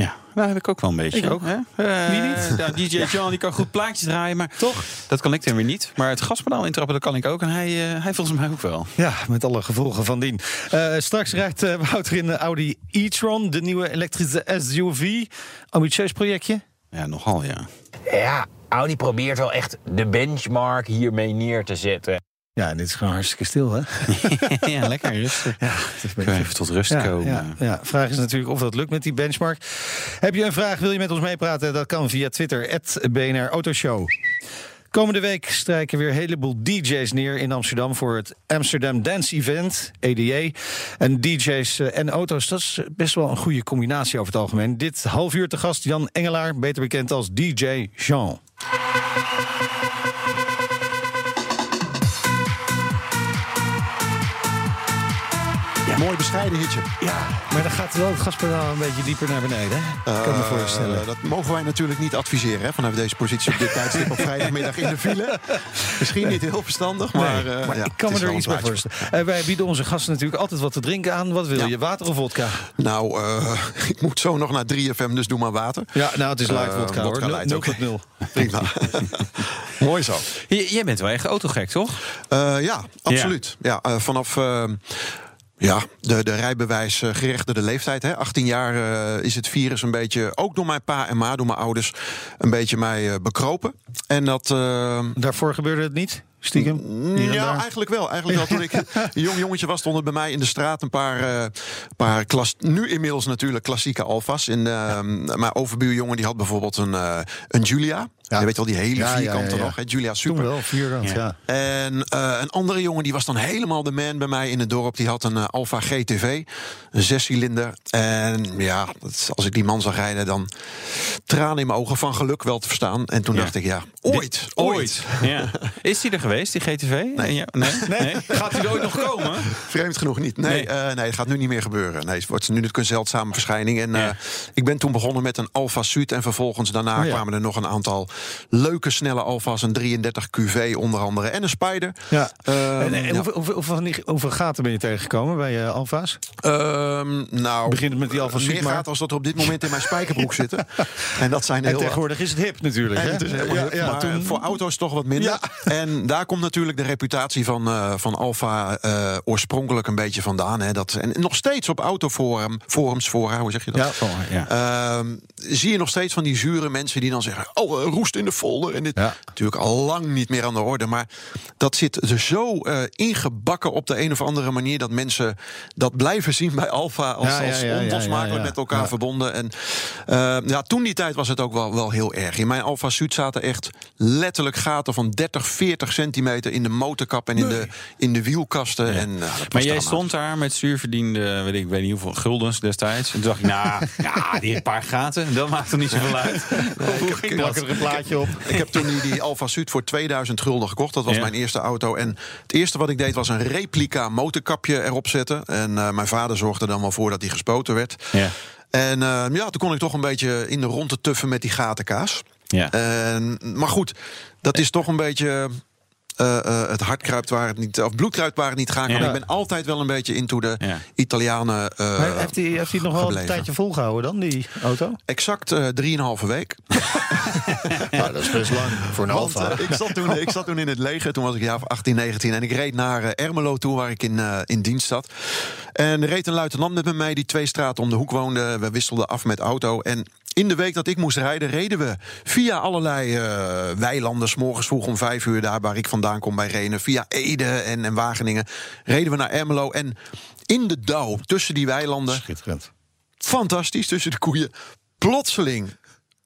Ja, daar heb ik ook wel een beetje. Ik ook. Hè? Wie niet? DJ Jean die kan goed plaatjes draaien, maar Toch? dat kan ik dan weer niet. Maar het gaspedaal intrappen, dat kan ik ook. En hij, eh, hij volgens mij ook wel. Ja, met alle gevolgen van dien. Eh, straks rijdt eh, Wouter in de Audi e-tron, de nieuwe elektrische SUV. Ambitieus projectje. Ja, nogal ja. Ja, Audi probeert wel echt de benchmark hiermee neer te zetten. Ja, en dit is gewoon hartstikke stil, hè? ja, lekker rustig. Ja, het is even tot rust Ja, komen. ja, ja. Vraag is natuurlijk of dat lukt met die benchmark. Heb je een vraag, wil je met ons meepraten? Dat kan via Twitter, BNR Autoshow. Komende week strijken weer een heleboel DJ's neer in Amsterdam voor het Amsterdam Dance Event, EDA. En DJ's eh, en auto's, dat is best wel een goede combinatie over het algemeen. Dit half uur te gast Jan Engelaar, beter bekend als DJ Jean. Ja, Mooi bescheiden hitje. Ja, maar dan gaat wel het gaspedaal een beetje dieper naar beneden. Hè? kan ik me Eh, voorstellen. dat mogen wij natuurlijk niet adviseren hè, vanuit deze positie op dit tijdstip op vrijdagmiddag in de file. Misschien niet heel verstandig, maar, Nee, eh, maar ja, ik kan me er iets bij voorstellen. Eh, wij bieden onze gasten natuurlijk altijd wat te drinken aan. Wat wil Ja. je? Water of vodka? Nou, eh, ik moet zo nog naar 3FM, dus doe maar water. Ja, nou, het is light vodka vodka hoor. light, 0 oké. tot 0. Prima. Mooi zo. J- jij bent wel echt autogek, toch? Eh, ja, absoluut. Ja. vanaf eh, ja, de, de eh, leeftijd. Hè. 18 jaar eh, is het virus een beetje, ook door mijn pa en ma, door mijn ouders, een beetje mij eh, bekropen. En dat. Daarvoor gebeurde het niet? Stiekem? En ja, daar? eigenlijk wel. Eigenlijk wel. Toen ik een jong jongetje was, stonden bij mij in de straat een paar, eh, paar klas, nu inmiddels natuurlijk klassieke Alfa's. En eh, mijn overbuurjongen die had bijvoorbeeld een, eh, een Julia. Ja. Je weet wel, die hele Ja, ja, vierkante ja, ja. nog. Hè? Julia Toen Super. wel, vierkant, ja. En eh, een andere jongen die was dan helemaal de man bij mij in het dorp. Die had een Alfa GTV, een zescilinder. En ja, dat- als ik die man zag rijden, dan tranen in mijn ogen van geluk wel te verstaan. En toen Ja. dacht ik, ja, ooit, ooit. Ja. Is die er geweest, die GTV? Nee. Ja, nee? nee? Gaat die er ooit nog komen? Vreemd genoeg niet. Nee, Nee. eh, nee, het gaat nu niet meer gebeuren. Nee, het wordt nu natuurlijk een zeldzame verschijning. En Ja. eh, ik ben toen begonnen met een Alfa Suit. En vervolgens daarna Oh ja. kwamen er nog een aantal leuke, snelle Alfa's. Een 33 QV onder andere. En een Spider. Ja. Ehm, En, en hoeveel, hoeveel, hoeveel, hoeveel gaten ben je tegengekomen bij eh Alfa's? Ehm, nou, Begint met die Alfa meer Suit, maar- gaat als dat er op dit moment in mijn spijkerbroek zitten. En dat zijn En heel... tegenwoordig is het hip natuurlijk. En hè? het is helemaal Ja, hip, ja, maar toen- voor auto's toch wat minder. En daar komt natuurlijk de reputatie van, eh, van Alfa eh, oorspronkelijk een beetje vandaan. Hè. Dat, en nog steeds op autoforum, forums, fora, hoe zeg je dat? Ja. Ja. Ehm, zie je nog steeds van die zure mensen die dan zeggen: Oh, eh, roest in de folder. En dit Ja. natuurlijk al lang niet meer aan de orde. Maar dat zit er zo ingebakken op de een of andere manier dat mensen dat blijven zien bij Alfa als, als onlosmakelijk met elkaar verbonden. En eh, ja, toen die tijd was het ook wel, wel heel erg. In mijn Alfa Suit zaten echt letterlijk gaten van 30, 40 centimeter in de motorkap en in, de, in de wielkasten. En, nou, was Maar jij stond daar met zuurverdiende, weet ik, ik weet niet hoeveel guldens destijds. En toen dacht ik, nou, ja, die paar gaten, dat maakt er niet zoveel uit. Hoe ging dat? er een plaatje op. Ik heb toen die, die Alfa Suit voor 2000 gulden gekocht. Dat was Ja. mijn eerste auto. En het eerste wat ik deed was een replica motorkapje erop zetten. En eh, mijn vader zorgde dan wel voor dat die gespoten werd. Ja. En eh, ja, toen kon ik toch een beetje in de ronde tuffen met die gatenkaas. Ja. En, maar goed, dat is toch een beetje. Eh, eh, het hart kruipt waar het niet, of bloed kruipt waar het niet gaan kan. Ja. Ik ben altijd wel een beetje into de Ja. Italianen. eh, Maar heeft hij, heeft hij nog wel een tijdje volgehouden dan, die auto? Exact eh drieënhalve week. Nou, dat is best lang voor een Want, eh, ik, zat toen, ik zat toen in het leger, toen was ik jaar of 18, 19. En ik reed naar Ermelo toe, waar ik in, in dienst zat. En er reed een luitenant met me mee die twee straten om de hoek woonde. We wisselden af met auto. En in de week dat ik moest rijden, reden we via allerlei eh, weilanden. 's morgens vroeg om vijf uur, daar waar ik vandaan kom bij Renen. Via Ede en, en Wageningen. Reden we naar Ermelo. En in de dauw tussen die weilanden Schitterend. fantastisch tussen de koeien. Plotseling.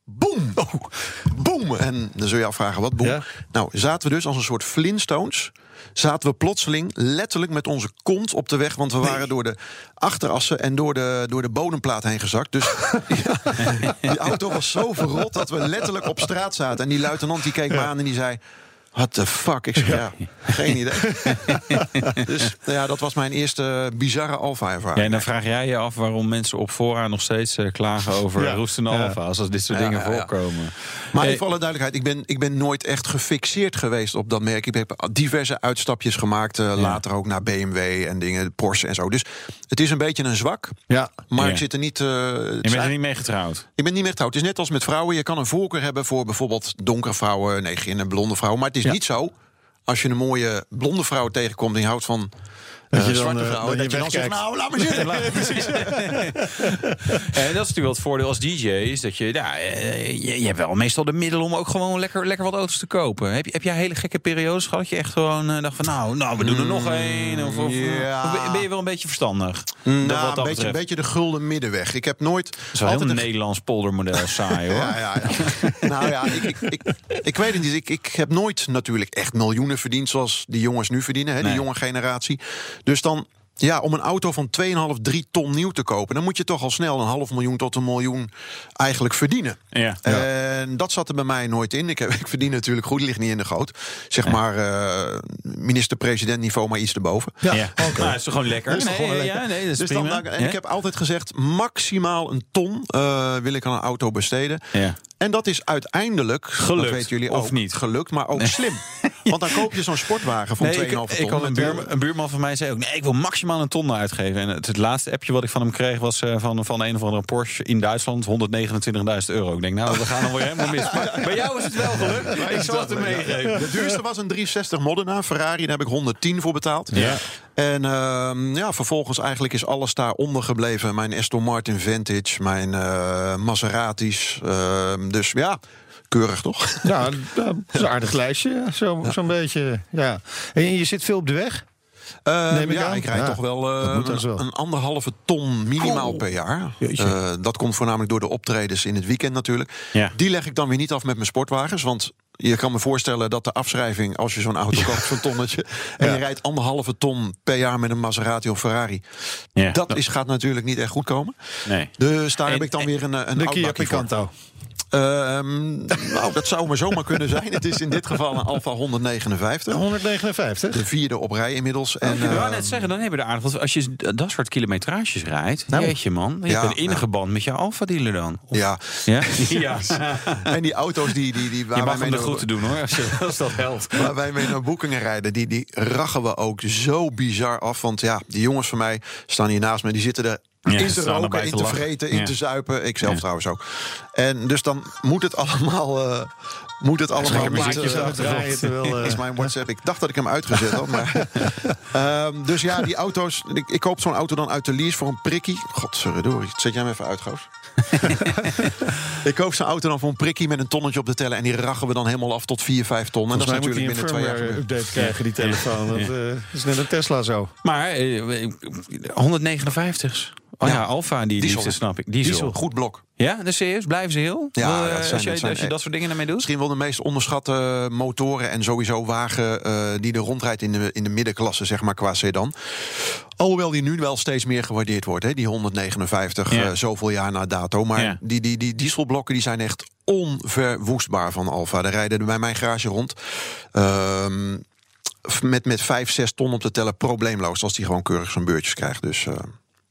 Boom! Oh, boom! En dan zul je afvragen, wat boom? Ja. Nou, zaten we dus als een soort Flintstones... zaten we plotseling letterlijk met onze kont op de weg... want we waren door de achterassen en door de, door de bodemplaat heen gezakt. Dus ja, die auto was zo verrot dat we letterlijk op straat zaten. En die luitenant die keek me aan en die zei... What the fuck? Ik zeg, ja, geen idee. dus ja, dat was mijn eerste bizarre Alfa-ervaring. Ja, en dan vraag jij je af waarom mensen op fora nog steeds eh, klagen over Ja. roestende alfa's als dit soort Ja, dingen ja, ja. voorkomen. Maar even alle duidelijkheid, ik ben, ik ben nooit echt gefixeerd geweest op dat merk. Ik heb diverse uitstapjes gemaakt, eh, later ook naar BMW en dingen, Porsche en zo. Dus het is een beetje een zwak, Ja. maar Ja. ik zit er niet... eh, je bent zijn- er niet mee getrouwd. Ik ben niet meer getrouwd. Het is net als met vrouwen. Je kan een voorkeur hebben voor bijvoorbeeld donkere vrouwen, negin en blonde vrouwen. Maar het is Ja. niet zo, als je een mooie blonde vrouw tegenkomt en je houdt van... Dat eh, je dan, zwarte eh, vrouwen, dat dat je dan zegt, nou, laat maar zitten. En dat is natuurlijk wel het voordeel als DJ, is dat je, ja, eh, je, je hebt wel meestal de middelen om ook gewoon lekker, lekker wat auto's te kopen. Heb je, heb jij hele gekke periodes gehad dat je echt gewoon eh, dacht van, nou, nou, we doen er nog één? Of, of, ja. of ben- je wel een beetje verstandig? Nou, wat dat een, beetje, een beetje de gulden middenweg. Ik heb nooit... Dat altijd een een Nederlands poldermodel saai hoor. Ja, ja, ja. nou ja, ik, ik, ik, ik weet het niet. Ik, ik heb nooit natuurlijk echt miljoenen verdiend zoals die jongens nu verdienen, hè, die Nee. jonge generatie. Dus dan ja, om een auto van 2,5, 3 ton nieuw te kopen, dan moet je toch al snel een half miljoen tot een miljoen eigenlijk verdienen. Ja. En dat zat er bij mij nooit in. Ik, heb, ik verdien natuurlijk goed, ligt niet in de goot. Zeg maar eh, minister-president niveau, maar iets erboven. Ja, Ja, oké. Nou, is toch gewoon lekker? Dat is toch gewoon Nee, lekker? Ja, nee, dat is Dus dan, prima. en ik heb altijd gezegd, maximaal een ton eh, wil ik aan een auto besteden. En dat is uiteindelijk, Gelukt, dat weten jullie of ook, niet? gelukt, maar ook slim. Want dan koop je zo'n sportwagen van 2,5 Nee, ik, ton. ik had een, met, eh, buur, een buurman van mij zei ook... nee, ik wil maximaal een ton uitgeven. En het, het laatste appje wat ik van hem kreeg... was eh, van, van een of andere Porsche in Duitsland... 129.000 euro. Ik denk, nou, we gaan dan weer helemaal mis. Maar bij jou is het wel gelukt. Maar ik zal het hem meegeven. De duurste was een 360 Modena, Ferrari. Daar heb ik 110 voor betaald. Ja. En ehm, ja, vervolgens eigenlijk is alles daaronder gebleven. Mijn Aston Martin Vantage, mijn eh Maseratis. ehm, dus ja, keurig toch? Nou, dat is een aardig lijstje, ja, zo- zo'n beetje. Ja. En je zit veel op de weg? Eh, Neem ik ja, aan. ik rijd Ja, toch wel, eh, dan zo. een, anderhalve ton minimaal per jaar. Eh, dat komt voornamelijk door de optredens in het weekend natuurlijk. Ja. Die leg ik dan weer niet af met mijn sportwagens. Want je kan me voorstellen dat de afschrijving, als je zo'n auto koopt, zo'n tonnetje. En Ja. je rijdt anderhalve ton per jaar met een Maserati of Ferrari. Ja. Dat is, gaat natuurlijk niet echt goed komen. Nee. Dus daar En- heb ik dan weer een, een De Kia voor. Ehm, nou, dat zou maar zomaar kunnen zijn. Het is in dit geval een Alfa 159. 159? De vierde op rij inmiddels. En, Ik wou eh, net zeggen, dan hebben we er aardig. Want als je dat soort kilometrages rijdt, Nou. jeetje man, je Ja, hebt een ingeband met je Alfa-dealer dan. Of- ja, Ja? ja. en die auto's die, die, die, waar, Je wij mag mee hem de naar, groeten doen hoor, als, je, als dat helpt. waar wij mee naar boekingen rijden, die, die rachen we ook zo bizar af. Want ja, die jongens van mij staan hier naast me, die zitten er Ja, in te roken, in te vreten, in Ja. te zuipen. Ik zelf Ja. trouwens ook. En dus dan moet het allemaal... eh, moet het allemaal muziekjes uitdraaien, terwijl, eh, Dat is mijn WhatsApp. Ik dacht dat ik hem uitgezet had. Maar, Ehm, dus ja, die auto's. Ik, ik koop zo'n auto dan uit de lease voor een prikkie. Godverdorie. Zet jij hem even uit, Goos? ik koop zo'n auto dan voor een prikkie met een tonnetje op de teller. En die rachen we dan helemaal af tot 4, 5 ton. En dat is natuurlijk een binnen twee jaar gebeurd. update krijgen, die telefoon. Eh, dat is net een Tesla zo. Maar eh, 159. Oh ja, Ja. Alfa, die Diesel. liefde snap ik. Diesel. Diesel, goed blok. Ja, dus serieus, blijven ze heel? Ja, Eh, dat zijn- als, je, dat zijn als je echt- dat soort dingen ermee doet? Misschien wel de meest onderschatte motoren en sowieso wagen eh, die er rondrijdt in de, in de middenklasse, zeg maar, qua sedan. Alhoewel die nu wel steeds meer gewaardeerd wordt, hè, die 159, Ja. eh, zoveel jaar na dato. Maar Ja. die, die, die dieselblokken die zijn echt onverwoestbaar van Alfa. Daar rijden er bij mijn garage rond. Ehm, met, met 5, 6 ton op de teller probleemloos. Als die gewoon keurig zijn beurtjes krijgt. Dus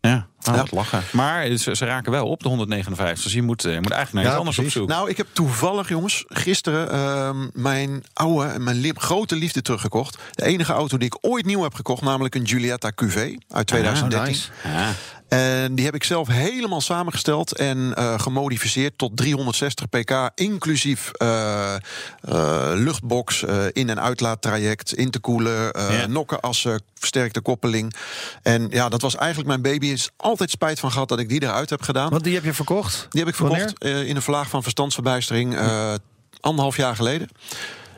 Ja, Ja. lachen. Maar ze, ze raken wel op de 159. Dus je moet, eh, je moet eigenlijk naar Ja, iets anders precies. op zoek. Nou, ik heb toevallig, jongens, gisteren ehm, mijn oude en mijn grote liefde teruggekocht. De enige auto die ik ooit nieuw heb gekocht, namelijk een Giulietta QV uit 2013. nice. Ja. En die heb ik zelf helemaal samengesteld en eh, gemodificeerd tot 360 pk, inclusief eh, eh, luchtbox, in- en uitlaattraject, intercooler, Ja. nokkenassen, versterkte koppeling. En ja, dat was eigenlijk mijn baby. Is altijd spijt van gehad dat ik die eruit heb gedaan. Want die heb je verkocht? Die heb ik verkocht in een vlaag van verstandsverbijstering anderhalf jaar geleden.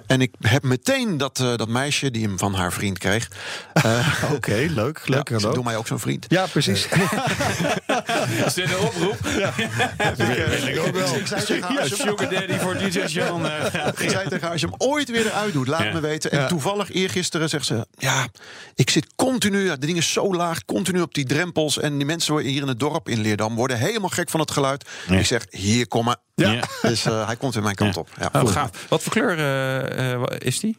En ik heb meteen dat, eh, dat meisje die hem van haar vriend kreeg. eh, Oké, leuk. Leuk ja, doet mij ook zo'n vriend. Ja, precies. Is dit een oproep? ik ook wel. Ik zei tegen haar, als je- Sugar daddy voor DJ eh, ik zei tegen haar, als je hem ooit weer eruit doet, laat Ja. me weten. En Ja. toevallig eergisteren zegt ze... ja, ik zit continu, ja, de ding is zo laag... continu op die drempels. En die mensen hier in het dorp in Leerdam... worden helemaal gek van het geluid. Ik zeg, hier, kom maar. Ja. Dus eh, hij komt weer mijn kant op. Ja. Oh, gaaf. Wat voor kleur eh, eh, is die?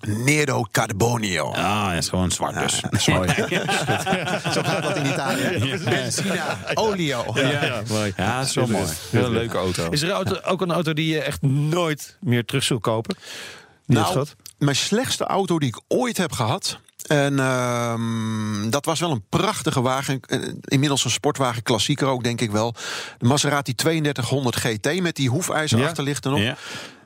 Nero Carbonio. Ah, hij is gewoon zwart dus. Dat is mooi. Zo gaat dat in Italië. Benzina, olio. Ja, mooi. Ja, wel mooi. Heel een leuke auto. Is er auto, ook een auto die je echt nooit meer terug zult kopen? Die Nou, mijn slechtste auto die ik ooit heb gehad. En ehm, dat was wel een prachtige wagen. Eh, Inmiddels een sportwagen, klassieker ook, denk ik wel. De Maserati 3200 GT met die hoefijzer Ja. achterlichten nog. Ja.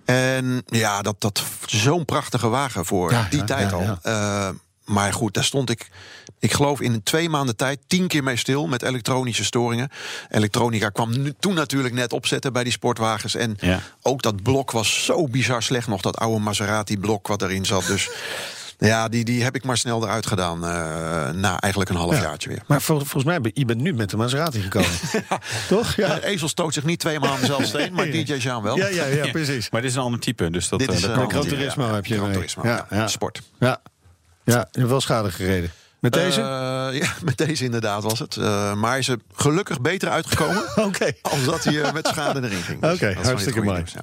En ja, dat, dat zo'n prachtige wagen voor Ja, die tijd al. Eh, maar goed, daar stond ik, ik geloof in een twee maanden tijd tien keer mee stil met elektronische storingen. Elektronica kwam nu, toen natuurlijk net opzetten bij die sportwagens. En Ja. ook dat blok was zo bizar slecht nog, dat oude Maserati-blok wat erin zat. Dus ja, die, die heb ik maar snel eruit gedaan. eh, na eigenlijk een half Ja. jaartje weer. Maar vol- volgens mij ben je bent nu met de Maserati gekomen. Toch? Ja. Ja. ezel stoot zich niet twee maanden dezelfde steen, maar DJ Jean wel. Ja, ja, ja, precies. Maar dit is een ander type, dus dat, Dit eh, is dat eh, kan Turismo heb je Gran Ja, ja. ja. Sport. Ja. Ja, je hebt wel schade gereden. Met deze? Eh, ja, met deze inderdaad was het. Eh, maar hij is er gelukkig beter uitgekomen. Oké. Als dat hij met schade erin ging. Dus Oké, wel hartstikke mooi. nieuws, ja.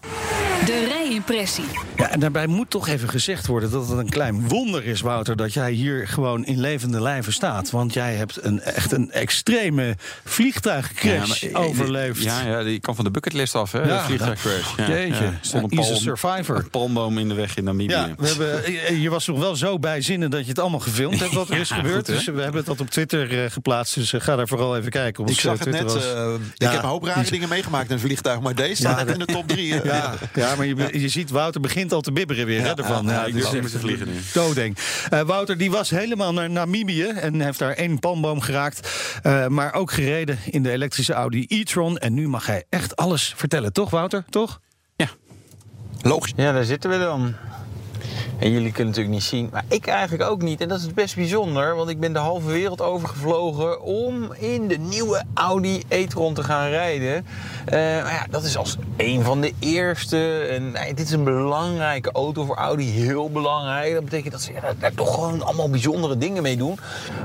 De rijimpressie. Ja, en daarbij moet toch even gezegd worden dat het een klein wonder is, Wouter, dat jij hier gewoon in levende lijven staat. Want jij hebt een, echt een extreme vliegtuigcrash Ja, maar- overleefd. Ja, ja, die kan van de bucketlist af, hè? Ja, de vliegtuigcrash. Ja, jeetje. ja. Stond een palm, survivor. een palmboom in de weg in Namibië. Ja, we hebben, je was nog wel zo bij zinnen dat je het allemaal gefilmd hebt wat er is gebeurd. goed, dus we hebben dat op Twitter eh, geplaatst. Dus eh, ga daar vooral even kijken. Op Ik zag eh, het net. Twitter was- eh, Ja, ik heb een hoop rare die- dingen meegemaakt in een vliegtuig. Maar deze staat in de top drie. eh. Ja, ja, maar je, je ziet Wouter begint al te bibberen weer hè, ervan. ja, Ja, ik dus te vliegen nu. Doodeng. Eh, Wouter die was helemaal naar Namibië en heeft daar één palmboom geraakt. Eh, maar ook gereden in de elektrische Audi e-tron. En nu mag hij echt alles vertellen, toch Wouter? Toch? Logisch. Ja, daar zitten we dan. En jullie kunnen natuurlijk niet zien, maar ik eigenlijk ook niet. En dat is best bijzonder, want ik ben de halve wereld overgevlogen om in de nieuwe Audi e-tron te gaan rijden. Eh, maar ja, dat is als een van de eerste. En dit is een belangrijke auto voor Audi, heel belangrijk. Dat betekent dat ze daar, toch gewoon allemaal bijzondere dingen mee doen.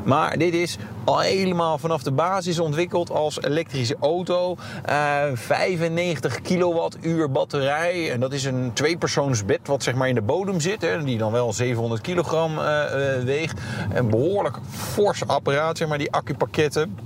Maar dit is al helemaal vanaf de basis ontwikkeld als elektrische auto. Eh 95 kilowattuur batterij. En dat is een tweepersoonsbed wat zeg maar in de bodem zit. Hè, die dan wel 700 kilogram eh, eh, weegt. Een behoorlijk fors apparaat, zeg maar, die accupakketten.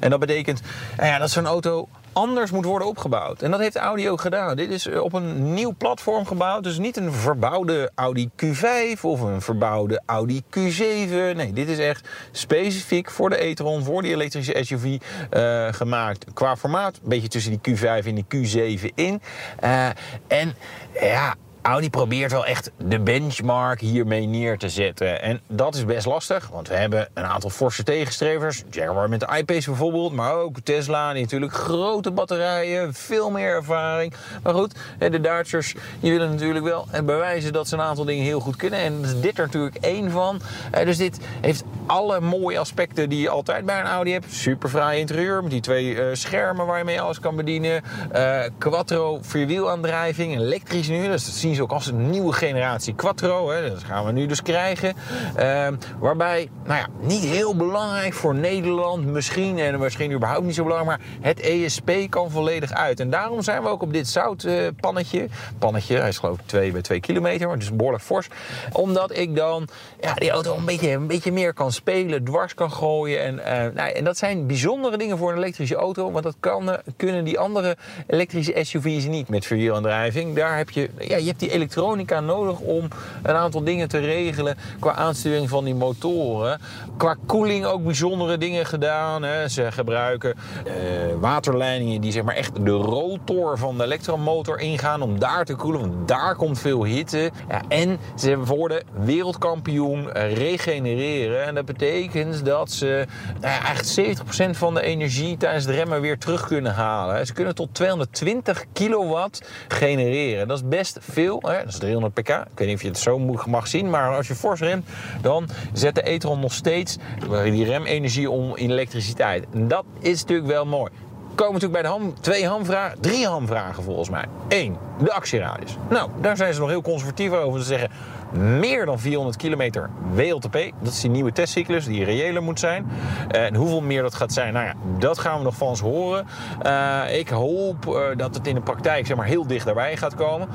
En dat betekent nou ja, dat zo'n auto anders moet worden opgebouwd. En dat heeft Audi ook gedaan. Dit is eh, op een nieuw platform gebouwd. Dus niet een verbouwde Audi Q5 of een verbouwde Audi Q7. Nee, dit is echt specifiek voor de e-tron, voor die elektrische SUV eh, gemaakt. Qua formaat, een beetje tussen die Q5 en die Q7 in. Eh, en ja... Audi probeert wel echt de benchmark hiermee neer te zetten. En dat is best lastig, want we hebben een aantal forse tegenstrevers. Jaguar met de I-Pace bijvoorbeeld, maar ook Tesla. Die natuurlijk grote batterijen, veel meer ervaring. Maar goed, de Duitsers die willen natuurlijk wel bewijzen dat ze een aantal dingen heel goed kunnen. En dit er natuurlijk één van. Eh, Dus dit heeft alle mooie aspecten die je altijd bij een Audi hebt. Super fraai interieur met die twee eh, schermen waar je mee alles kan bedienen. Eh, quattro vierwielaandrijving, elektrisch nu. Dus dat zien ze ook als een nieuwe generatie Quattro. Hè. Dat gaan we nu dus krijgen. Eh, waarbij, nou ja, niet heel belangrijk voor Nederland misschien. En misschien überhaupt niet zo belangrijk. Maar het ESP kan volledig uit. En daarom zijn we ook op dit zoutpannetje. pannetje, hij is geloof ik 2 bij 2 kilometer. Maar dus behoorlijk fors. Omdat ik dan ja, die auto een beetje, een beetje meer kan spelen. Dwars kan gooien. En, eh, nou, en dat zijn bijzondere dingen voor een elektrische auto. Want dat kan, eh, kunnen die andere elektrische SUV's niet met vierwielaandrijving. Daar heb je, ja, je hebt die elektronica nodig om een aantal dingen te regelen qua aansturing van die motoren. Qua koeling ook bijzondere dingen gedaan. Hè. Ze gebruiken eh, waterleidingen die zeg maar echt de rotor van de elektromotor ingaan om daar te koelen, want daar komt veel hitte. Ja, en ze worden wereldkampioen eh, regenereren. En dat betekent dat ze ja, eigenlijk 70% van de energie tijdens het remmen weer terug kunnen halen. Ze kunnen tot 220 kilowatt genereren. Dat is best veel. Dat is 300 pk. Ik weet niet of je het zo mag zien, maar als je fors remt, dan zet de e-tron nog steeds die remenergie om in elektriciteit. En dat is natuurlijk wel mooi. Komen natuurlijk bij de ham, twee hamvragen, drie hamvragen volgens mij. Eén, de actieradius. Nou, daar zijn ze nog heel conservatief over. Ze zeggen meer dan 400 kilometer WLTP. Dat is die nieuwe testcyclus die reëler moet zijn. Eh, En hoeveel meer dat gaat zijn, nou ja, dat gaan we nog van ze horen. Eh, ik hoop eh, dat het in de praktijk zeg maar, heel dicht daarbij gaat komen.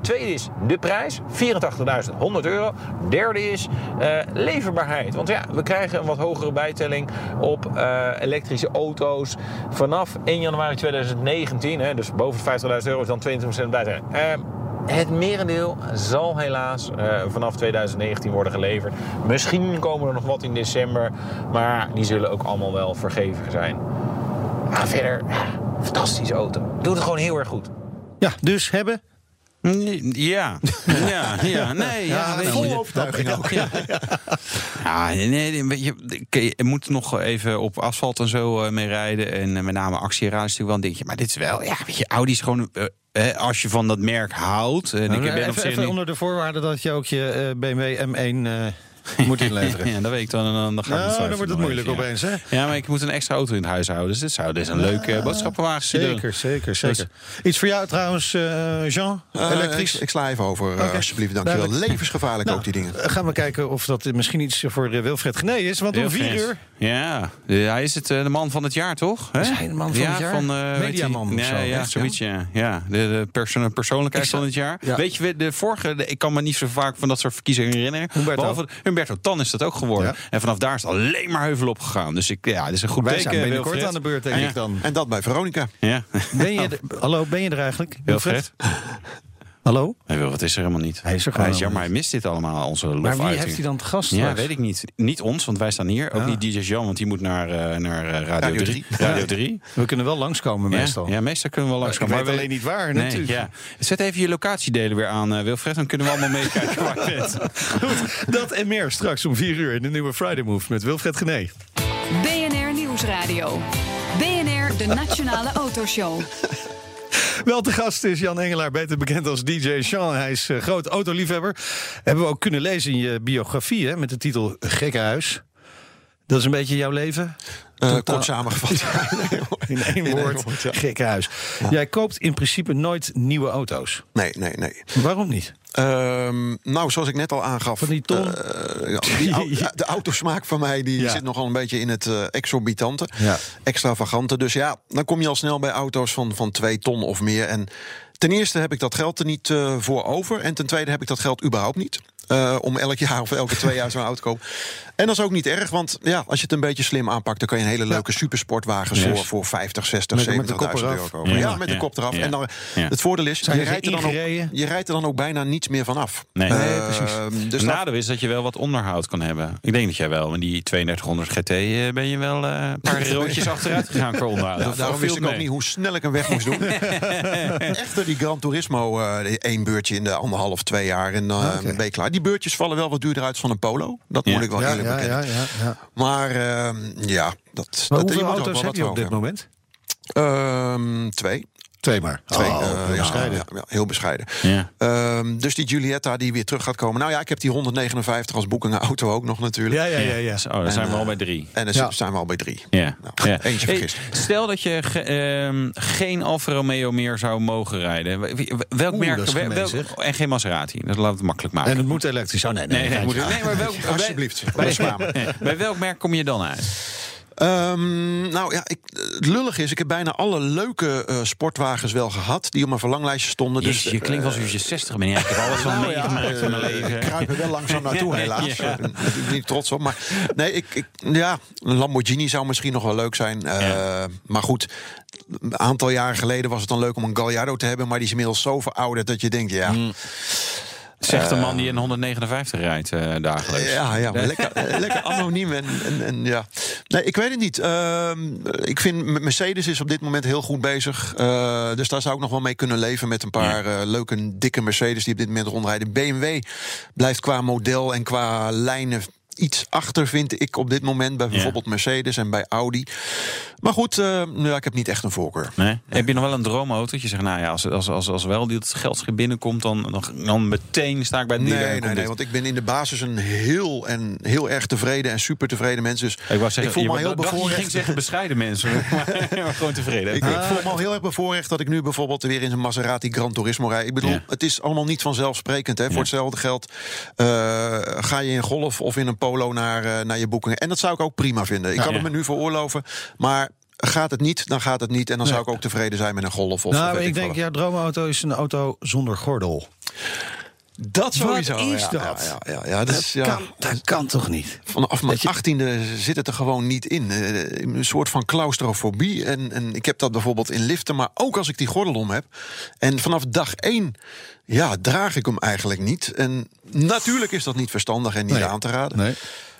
Tweede is de prijs, 84.100 euro. Derde is leverbaarheid. Want ja, we krijgen een wat hogere bijtelling op elektrische auto's vanaf 1 januari 2019. Hè, dus boven 50.000 euro is dan 22% bijtelling. Het merendeel zal helaas eh, vanaf 2019 worden geleverd. Misschien komen er nog wat in december, maar die zullen ook allemaal wel vergeven zijn. Maar verder, fantastische auto. Doet het gewoon heel erg goed. Ja, dus hebben. Ja, ja, ja, nee, ja, weet Vol je. overtuiging ook. Ja, ja nee, weet je, je moet nog even op asfalt en zo eh, mee rijden. En eh, met name actieradius is natuurlijk wel een dingetje. Maar dit is wel, ja, weet je, Audi is gewoon... eh, als je van dat merk houdt... En ik ben op even, onder de voorwaarde dat je ook je BMW M1 eh, moet inleveren. Ja, dat weet ik dan. Dan, dan, ga ik Nou, dan wordt het moeilijk even, ja. opeens, hè? Ja, maar ik moet een extra auto in het huis houden. Dus dit zou dit is een leuk uh, boodschappenwagen. Zeker, zeker, zeker. Iets voor jou trouwens, uh, Jean? Uh, Elektrisch? Ik, ik, sla even over, okay. alsjeblieft. Dankjewel. Duidelijk. Levensgevaarlijk Nou, ook, die dingen. Gaan we kijken of dat misschien iets voor Wilfred Gené is. Want om vier uur... Ja, hij is het de man van het jaar, toch? Is hij de man van ja, het jaar? Van, uh, Mediaman of ja, zo, ja, zoiets, ja. ja. De, de perso persoonlijkheid van het jaar. Ja. Weet je, de vorige, de, ik kan me niet zo vaak van dat soort verkiezingen herinneren. Humberto. Behalve Humberto Tan is dat ook geworden. Ja. En vanaf daar is het alleen maar heuvel opgegaan. Dus ik, ja, dit is een goed Wij teken. zijn binnenkort Wilfred. aan de beurt, denk Ja. ik dan. En dat bij Veronica. Ja. Ben je, er- hallo, ben je er eigenlijk? Wilfred? Hallo? Nee, wat is er helemaal niet. Hij is er gewoon Hij is jammer, hij mist dit allemaal, onze Maar wie heeft hij dan te gast Ja, straks? weet ik niet. Niet ons, want wij staan hier. Ook Ah. niet DJ Jan, want die moet naar, eh, naar eh, Radio, Radio 3. drie. Radio 3. We kunnen wel langskomen Ja, meestal. Ja, meestal kunnen we wel langs ik weet alleen niet waar, Nee, natuurlijk. ja. Zet even je locatiedelen weer aan, eh, Wilfred. Dan kunnen we allemaal meekijken waar je bent. Goed, dat en meer straks om vier uur in de nieuwe Friday Move met Wilfred Gené. BNR Nieuwsradio. BNR, de Nationale Autoshow. Wel te gast is Jan Engelaar, beter bekend als DJ Sean. Hij is eh, groot autoliefhebber. Hebben we ook kunnen lezen in je biografie hè, met de titel Gekkenhuis. Dat is een beetje jouw leven? Totaal- kort samengevat. In één woord, woord, ja. Gekkenhuis. Jij koopt in principe nooit nieuwe auto's. Nee, nee, nee. Waarom niet? Ehm, nou, zoals ik net al aangaf. Van die ton? eh, die de autosmaak van mij die zit nogal een beetje in het eh, exorbitante. Extravagante. Dus ja, dan kom je al snel bij auto's van, van twee ton of meer. En ten eerste heb ik dat geld er niet voor over. En ten tweede heb ik dat geld überhaupt niet. om elk jaar of elke twee jaar zo'n auto te kopen. En dat is ook niet erg, want ja, als je het een beetje slim aanpakt, dan kan je een hele leuke supersportwagen voor, Juist. voor 50, 60, Met- met de 70.000 kop eraf. euro kopen. Ja, met de kop eraf. En dan, het voordeel is, je rijdt, er dan ook, je rijdt er dan ook bijna niets meer van af. Nee. Nee, Eh, precies. Dus nadeel is dat je wel wat onderhoud kan hebben. Ik denk dat jij wel, met die 3200 GT eh, ben je wel eh, een paar roodjes achteruit gegaan voor onderhoud. Ja, daarom wist ik ook niet hoe snel ik een weg moest doen. Echter, die Gran Turismo, één beurtje in de anderhalf, twee jaar en dan Ah, ben je klaar. Die beurtjes vallen wel wat duurder uit van een Polo. Dat moet ik wel eerlijk ja, ja, ja, ja. Maar ehm, ja, dat, Maar dat hoeveel auto's heb je op dit moment? Ehm, twee. Twee maar. Twee, Oh, eh, heel ja, bescheiden. ja, ja, heel bescheiden. Ja. Ehm, dus die Giulietta die weer terug gaat komen. Nou ja, ik heb die 159 als boekingen auto ook nog natuurlijk. Ja, ja, ja. ja. Zo, dan zijn we al bij drie. En dan Ja. zijn we al bij drie. Ja. Nou, ja. eentje Hey, vergist. stel dat je ge- ehm, geen Alfa Romeo meer zou mogen rijden. Wel- Welk Oeh, merk? wel- en geen Maserati. Dat laat het makkelijk maken. En het moet elektrisch. Oh nee, nee. nee, nee, moet, geintje. nee, maar welk, Alsjeblieft. Bij, bij welk merk kom je dan uit? Ehm, nou ja, ik, het lullig is, ik heb bijna alle leuke eh, sportwagens wel gehad. Die op mijn verlanglijstje stonden. Dus, Dus, je klinkt alsof je 60 bent. Ja, ik heb alles van Nou ja, meegemaakt in mijn eh, leven. Ik kruip er wel langzaam naartoe, helaas. Ja. Daar ben ik niet trots op. Maar nee, ik, ik, ja, een Lamborghini zou misschien nog wel leuk zijn. Eh, Ja. Maar goed, een aantal jaren geleden was het dan leuk om een Gallardo te hebben. Maar die is inmiddels zo verouderd dat je denkt, ja... Mm. Zegt de man die een 159 rijdt eh, dagelijks. Ja, ja maar lekker, eh, lekker anoniem. En, en, en, ja. Nee, ik weet het niet. Ehm, ik vind Mercedes is op dit moment heel goed bezig. Eh, dus daar zou ik nog wel mee kunnen leven met een paar eh, leuke, dikke Mercedes die op dit moment rondrijden. BMW blijft qua model en qua lijnen iets achter, vind ik op dit moment. Bij bijvoorbeeld Mercedes en bij Audi. Maar goed, eh, ja, ik heb niet echt een voorkeur. Nee? Heb je nog wel een droomauto? Dat je zegt, nou ja, als, als, als, als wel dit geldschip binnenkomt, dan, dan, dan meteen sta ik bij de Nee, nee, nee, dit. want ik ben in de basis een heel en heel erg tevreden en super tevreden mens. Dus Ik, wou zeggen, ik voel je, me heel bevoorrecht. ging zeggen bescheiden mensen, maar, maar gewoon tevreden. Ik, ik voel me al heel erg bevoorrecht dat ik nu bijvoorbeeld weer in een Maserati Gran Turismo rijd. Ik bedoel, Ja. het is allemaal niet vanzelfsprekend. Hè. Voor hetzelfde geld eh, ga je in golf of in een polo naar, eh, naar je boekingen. En dat zou ik ook prima vinden. Ik kan Ja. het me nu veroorloven, maar gaat het niet, dan gaat het niet. En dan zou ik ook tevreden zijn met een golf of Nou, weet ik denk, jouw droomauto is een auto zonder gordel. Dat sowieso. Wat is ja, dat? Ja, ja, ja, dat. Kan, dat kan toch niet? Vanaf mijn achttiende zit het er gewoon niet in. Eh, Een soort van claustrofobie. En, en ik heb dat bijvoorbeeld in liften, maar ook als ik die gordel om heb. En vanaf dag één, ja, draag ik hem eigenlijk niet. En natuurlijk is dat niet verstandig en niet Nee. aan te raden. Nee.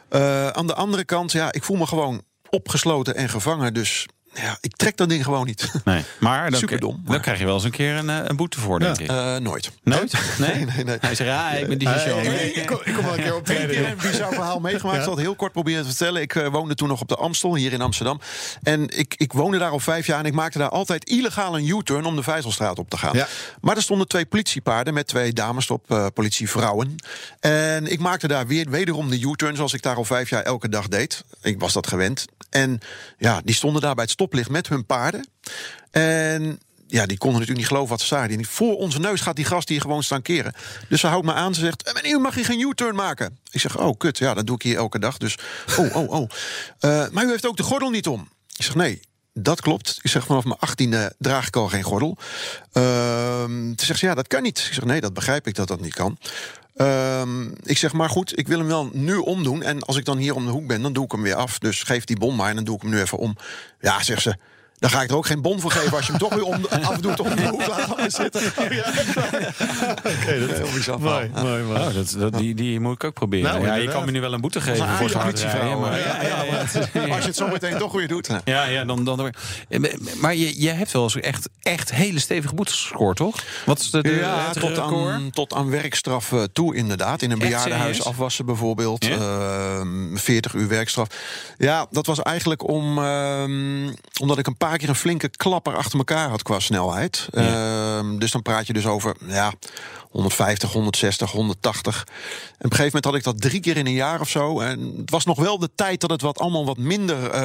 Eh, aan de andere kant, ja, ik voel me gewoon opgesloten en gevangen. Dus ja, ik trek dat ding gewoon niet. Nee, maar dan, Superdom, maar- dan krijg je wel eens een keer een, eh, een boete voor, denk ik. Eh, nooit. Nooit? Nee? nee, nee. Hij zegt, ja, ik ben die show. ik, ik kom, ik kom wel een keer op Ik heb een bizar verhaal meegemaakt. Ik zal het heel kort proberen te vertellen. Ik eh, woonde toen nog op de Amstel, hier in Amsterdam. En ik, ik woonde daar al vijf jaar en ik maakte daar altijd illegaal een U-turn om de Vijzelstraat op te gaan. Ja. Maar er stonden twee politiepaarden met twee dames op, politievrouwen. En ik maakte daar weer wederom de U-turn zoals ik daar al vijf jaar elke dag deed. Ik was dat gewend. En ja, die stonden daar bij het stoplicht met hun paarden. En ja, die konden natuurlijk niet geloven wat ze zagen. Voor onze neus gaat die gast hier gewoon staan keren. Dus ze houdt me aan. Ze zegt: "Eh, Meneer, mag je geen U-turn maken? Ik zeg: Oh, kut. Ja, dat doe ik hier elke dag. Dus, oh, oh, oh. Eh, maar u heeft ook de gordel niet om. Ik zeg: Nee. Dat klopt. Ik zeg vanaf mijn achttiende draag ik al geen gordel. Ehm toen zegt ze, ja, dat kan niet. Ik zeg, nee, dat begrijp ik dat dat niet kan. Ehm, ik zeg, maar goed, ik wil hem wel nu omdoen. En als ik dan hier om de hoek ben, dan doe ik hem weer af. Dus geef die bon maar en dan doe ik hem nu even om. Ja, zegt ze, dan ga ik er ook geen bon voor geven... als je hem toch weer om, afdoet om de hoek laat zitten. Oké, dat is heel bizar. Mooi, mooi, mooi. Oh, dat, dat, die, die moet ik ook proberen. Nou, ja, je kan me nu wel een boete geven Een voor politievrouw, Maar, ja, ja, ja, maar als je het zo meteen toch weer doet... Ja, ja, dan, dan, maar je, je hebt wel eens echt, echt hele stevige boetes gescoord, toch? Wat is de, de, ja, het tot aan, tot aan werkstraf eh, toe, inderdaad. In een bejaardenhuis afwassen bijvoorbeeld. Ja? Ehm, 40 uur werkstraf. Ja, dat was eigenlijk om, ehm, omdat ik een paar keer een flinke klapper achter elkaar had qua snelheid. Ehm, dus dan praat je dus over ja, 150, 160, 180. En op een gegeven moment had ik dat drie keer in een jaar of zo. En het was nog wel de tijd dat het wat allemaal wat minder eh,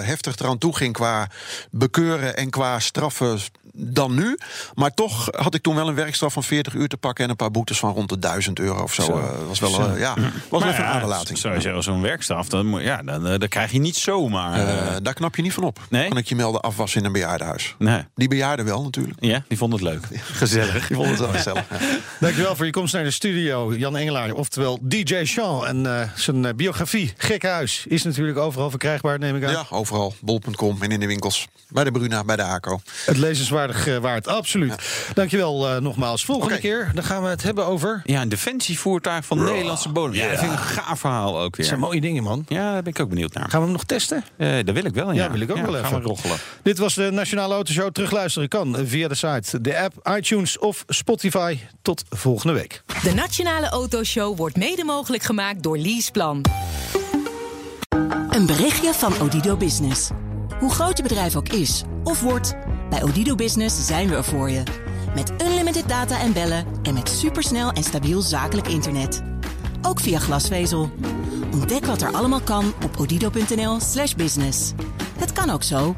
heftig eraan toe ging qua bekeuren en qua straffen dan nu. Maar toch had ik toen wel een werkstraf van 40 uur te pakken en een paar boetes van rond de 1000 euro of zo. Zo. Eh, was wel, eh, ja, was wel even een ja, aderlating. Sowieso zo'n werkstraf, dan, ja, dan, dan krijg je niet zomaar. Daar knap je niet van op. Nee? Kan ik je melden afwassen in een bejaardenhuis. nee. Die bejaarden wel natuurlijk. Ja, die vond het leuk. Gezellig. Die vonden het wel gezellig. ja. Dankjewel voor je komst naar de studio, Jan Engelaar. Oftewel DJ Sean. En eh, zijn eh, biografie, Gek Huis, is natuurlijk overal verkrijgbaar, neem ik aan. Ja, overal. Bol.com en in de winkels. Bij de Bruna, bij de ACO. Het lezenswaardig eh, waard, absoluut. Dankjewel eh, nogmaals. Volgende keer dan gaan we het hebben over... Ja, een defensievoertuig van Nederlandse bodem. Ja, dat vind ik een gaaf verhaal ook weer. zijn mooie dingen, man. Ja, daar ben ik ook benieuwd naar. Gaan we hem nog testen? Eh dat wil ik wel, ja. Ja, wil ik ook wel Gaan even. we roggelen. Dit was de Nationale Autoshow. Terugluisteren kan via de site, de app, iTunes of Spotify. Tot volgende week. De Nationale Autoshow wordt mede mogelijk gemaakt door Leaseplan. Een berichtje van Odido Business. Hoe groot je bedrijf ook is of wordt, bij Odido Business zijn we er voor je. Met unlimited data en bellen en met supersnel en stabiel zakelijk internet. Ook via glasvezel. Ontdek wat er allemaal kan op odido.nl/slash business. Het kan ook zo.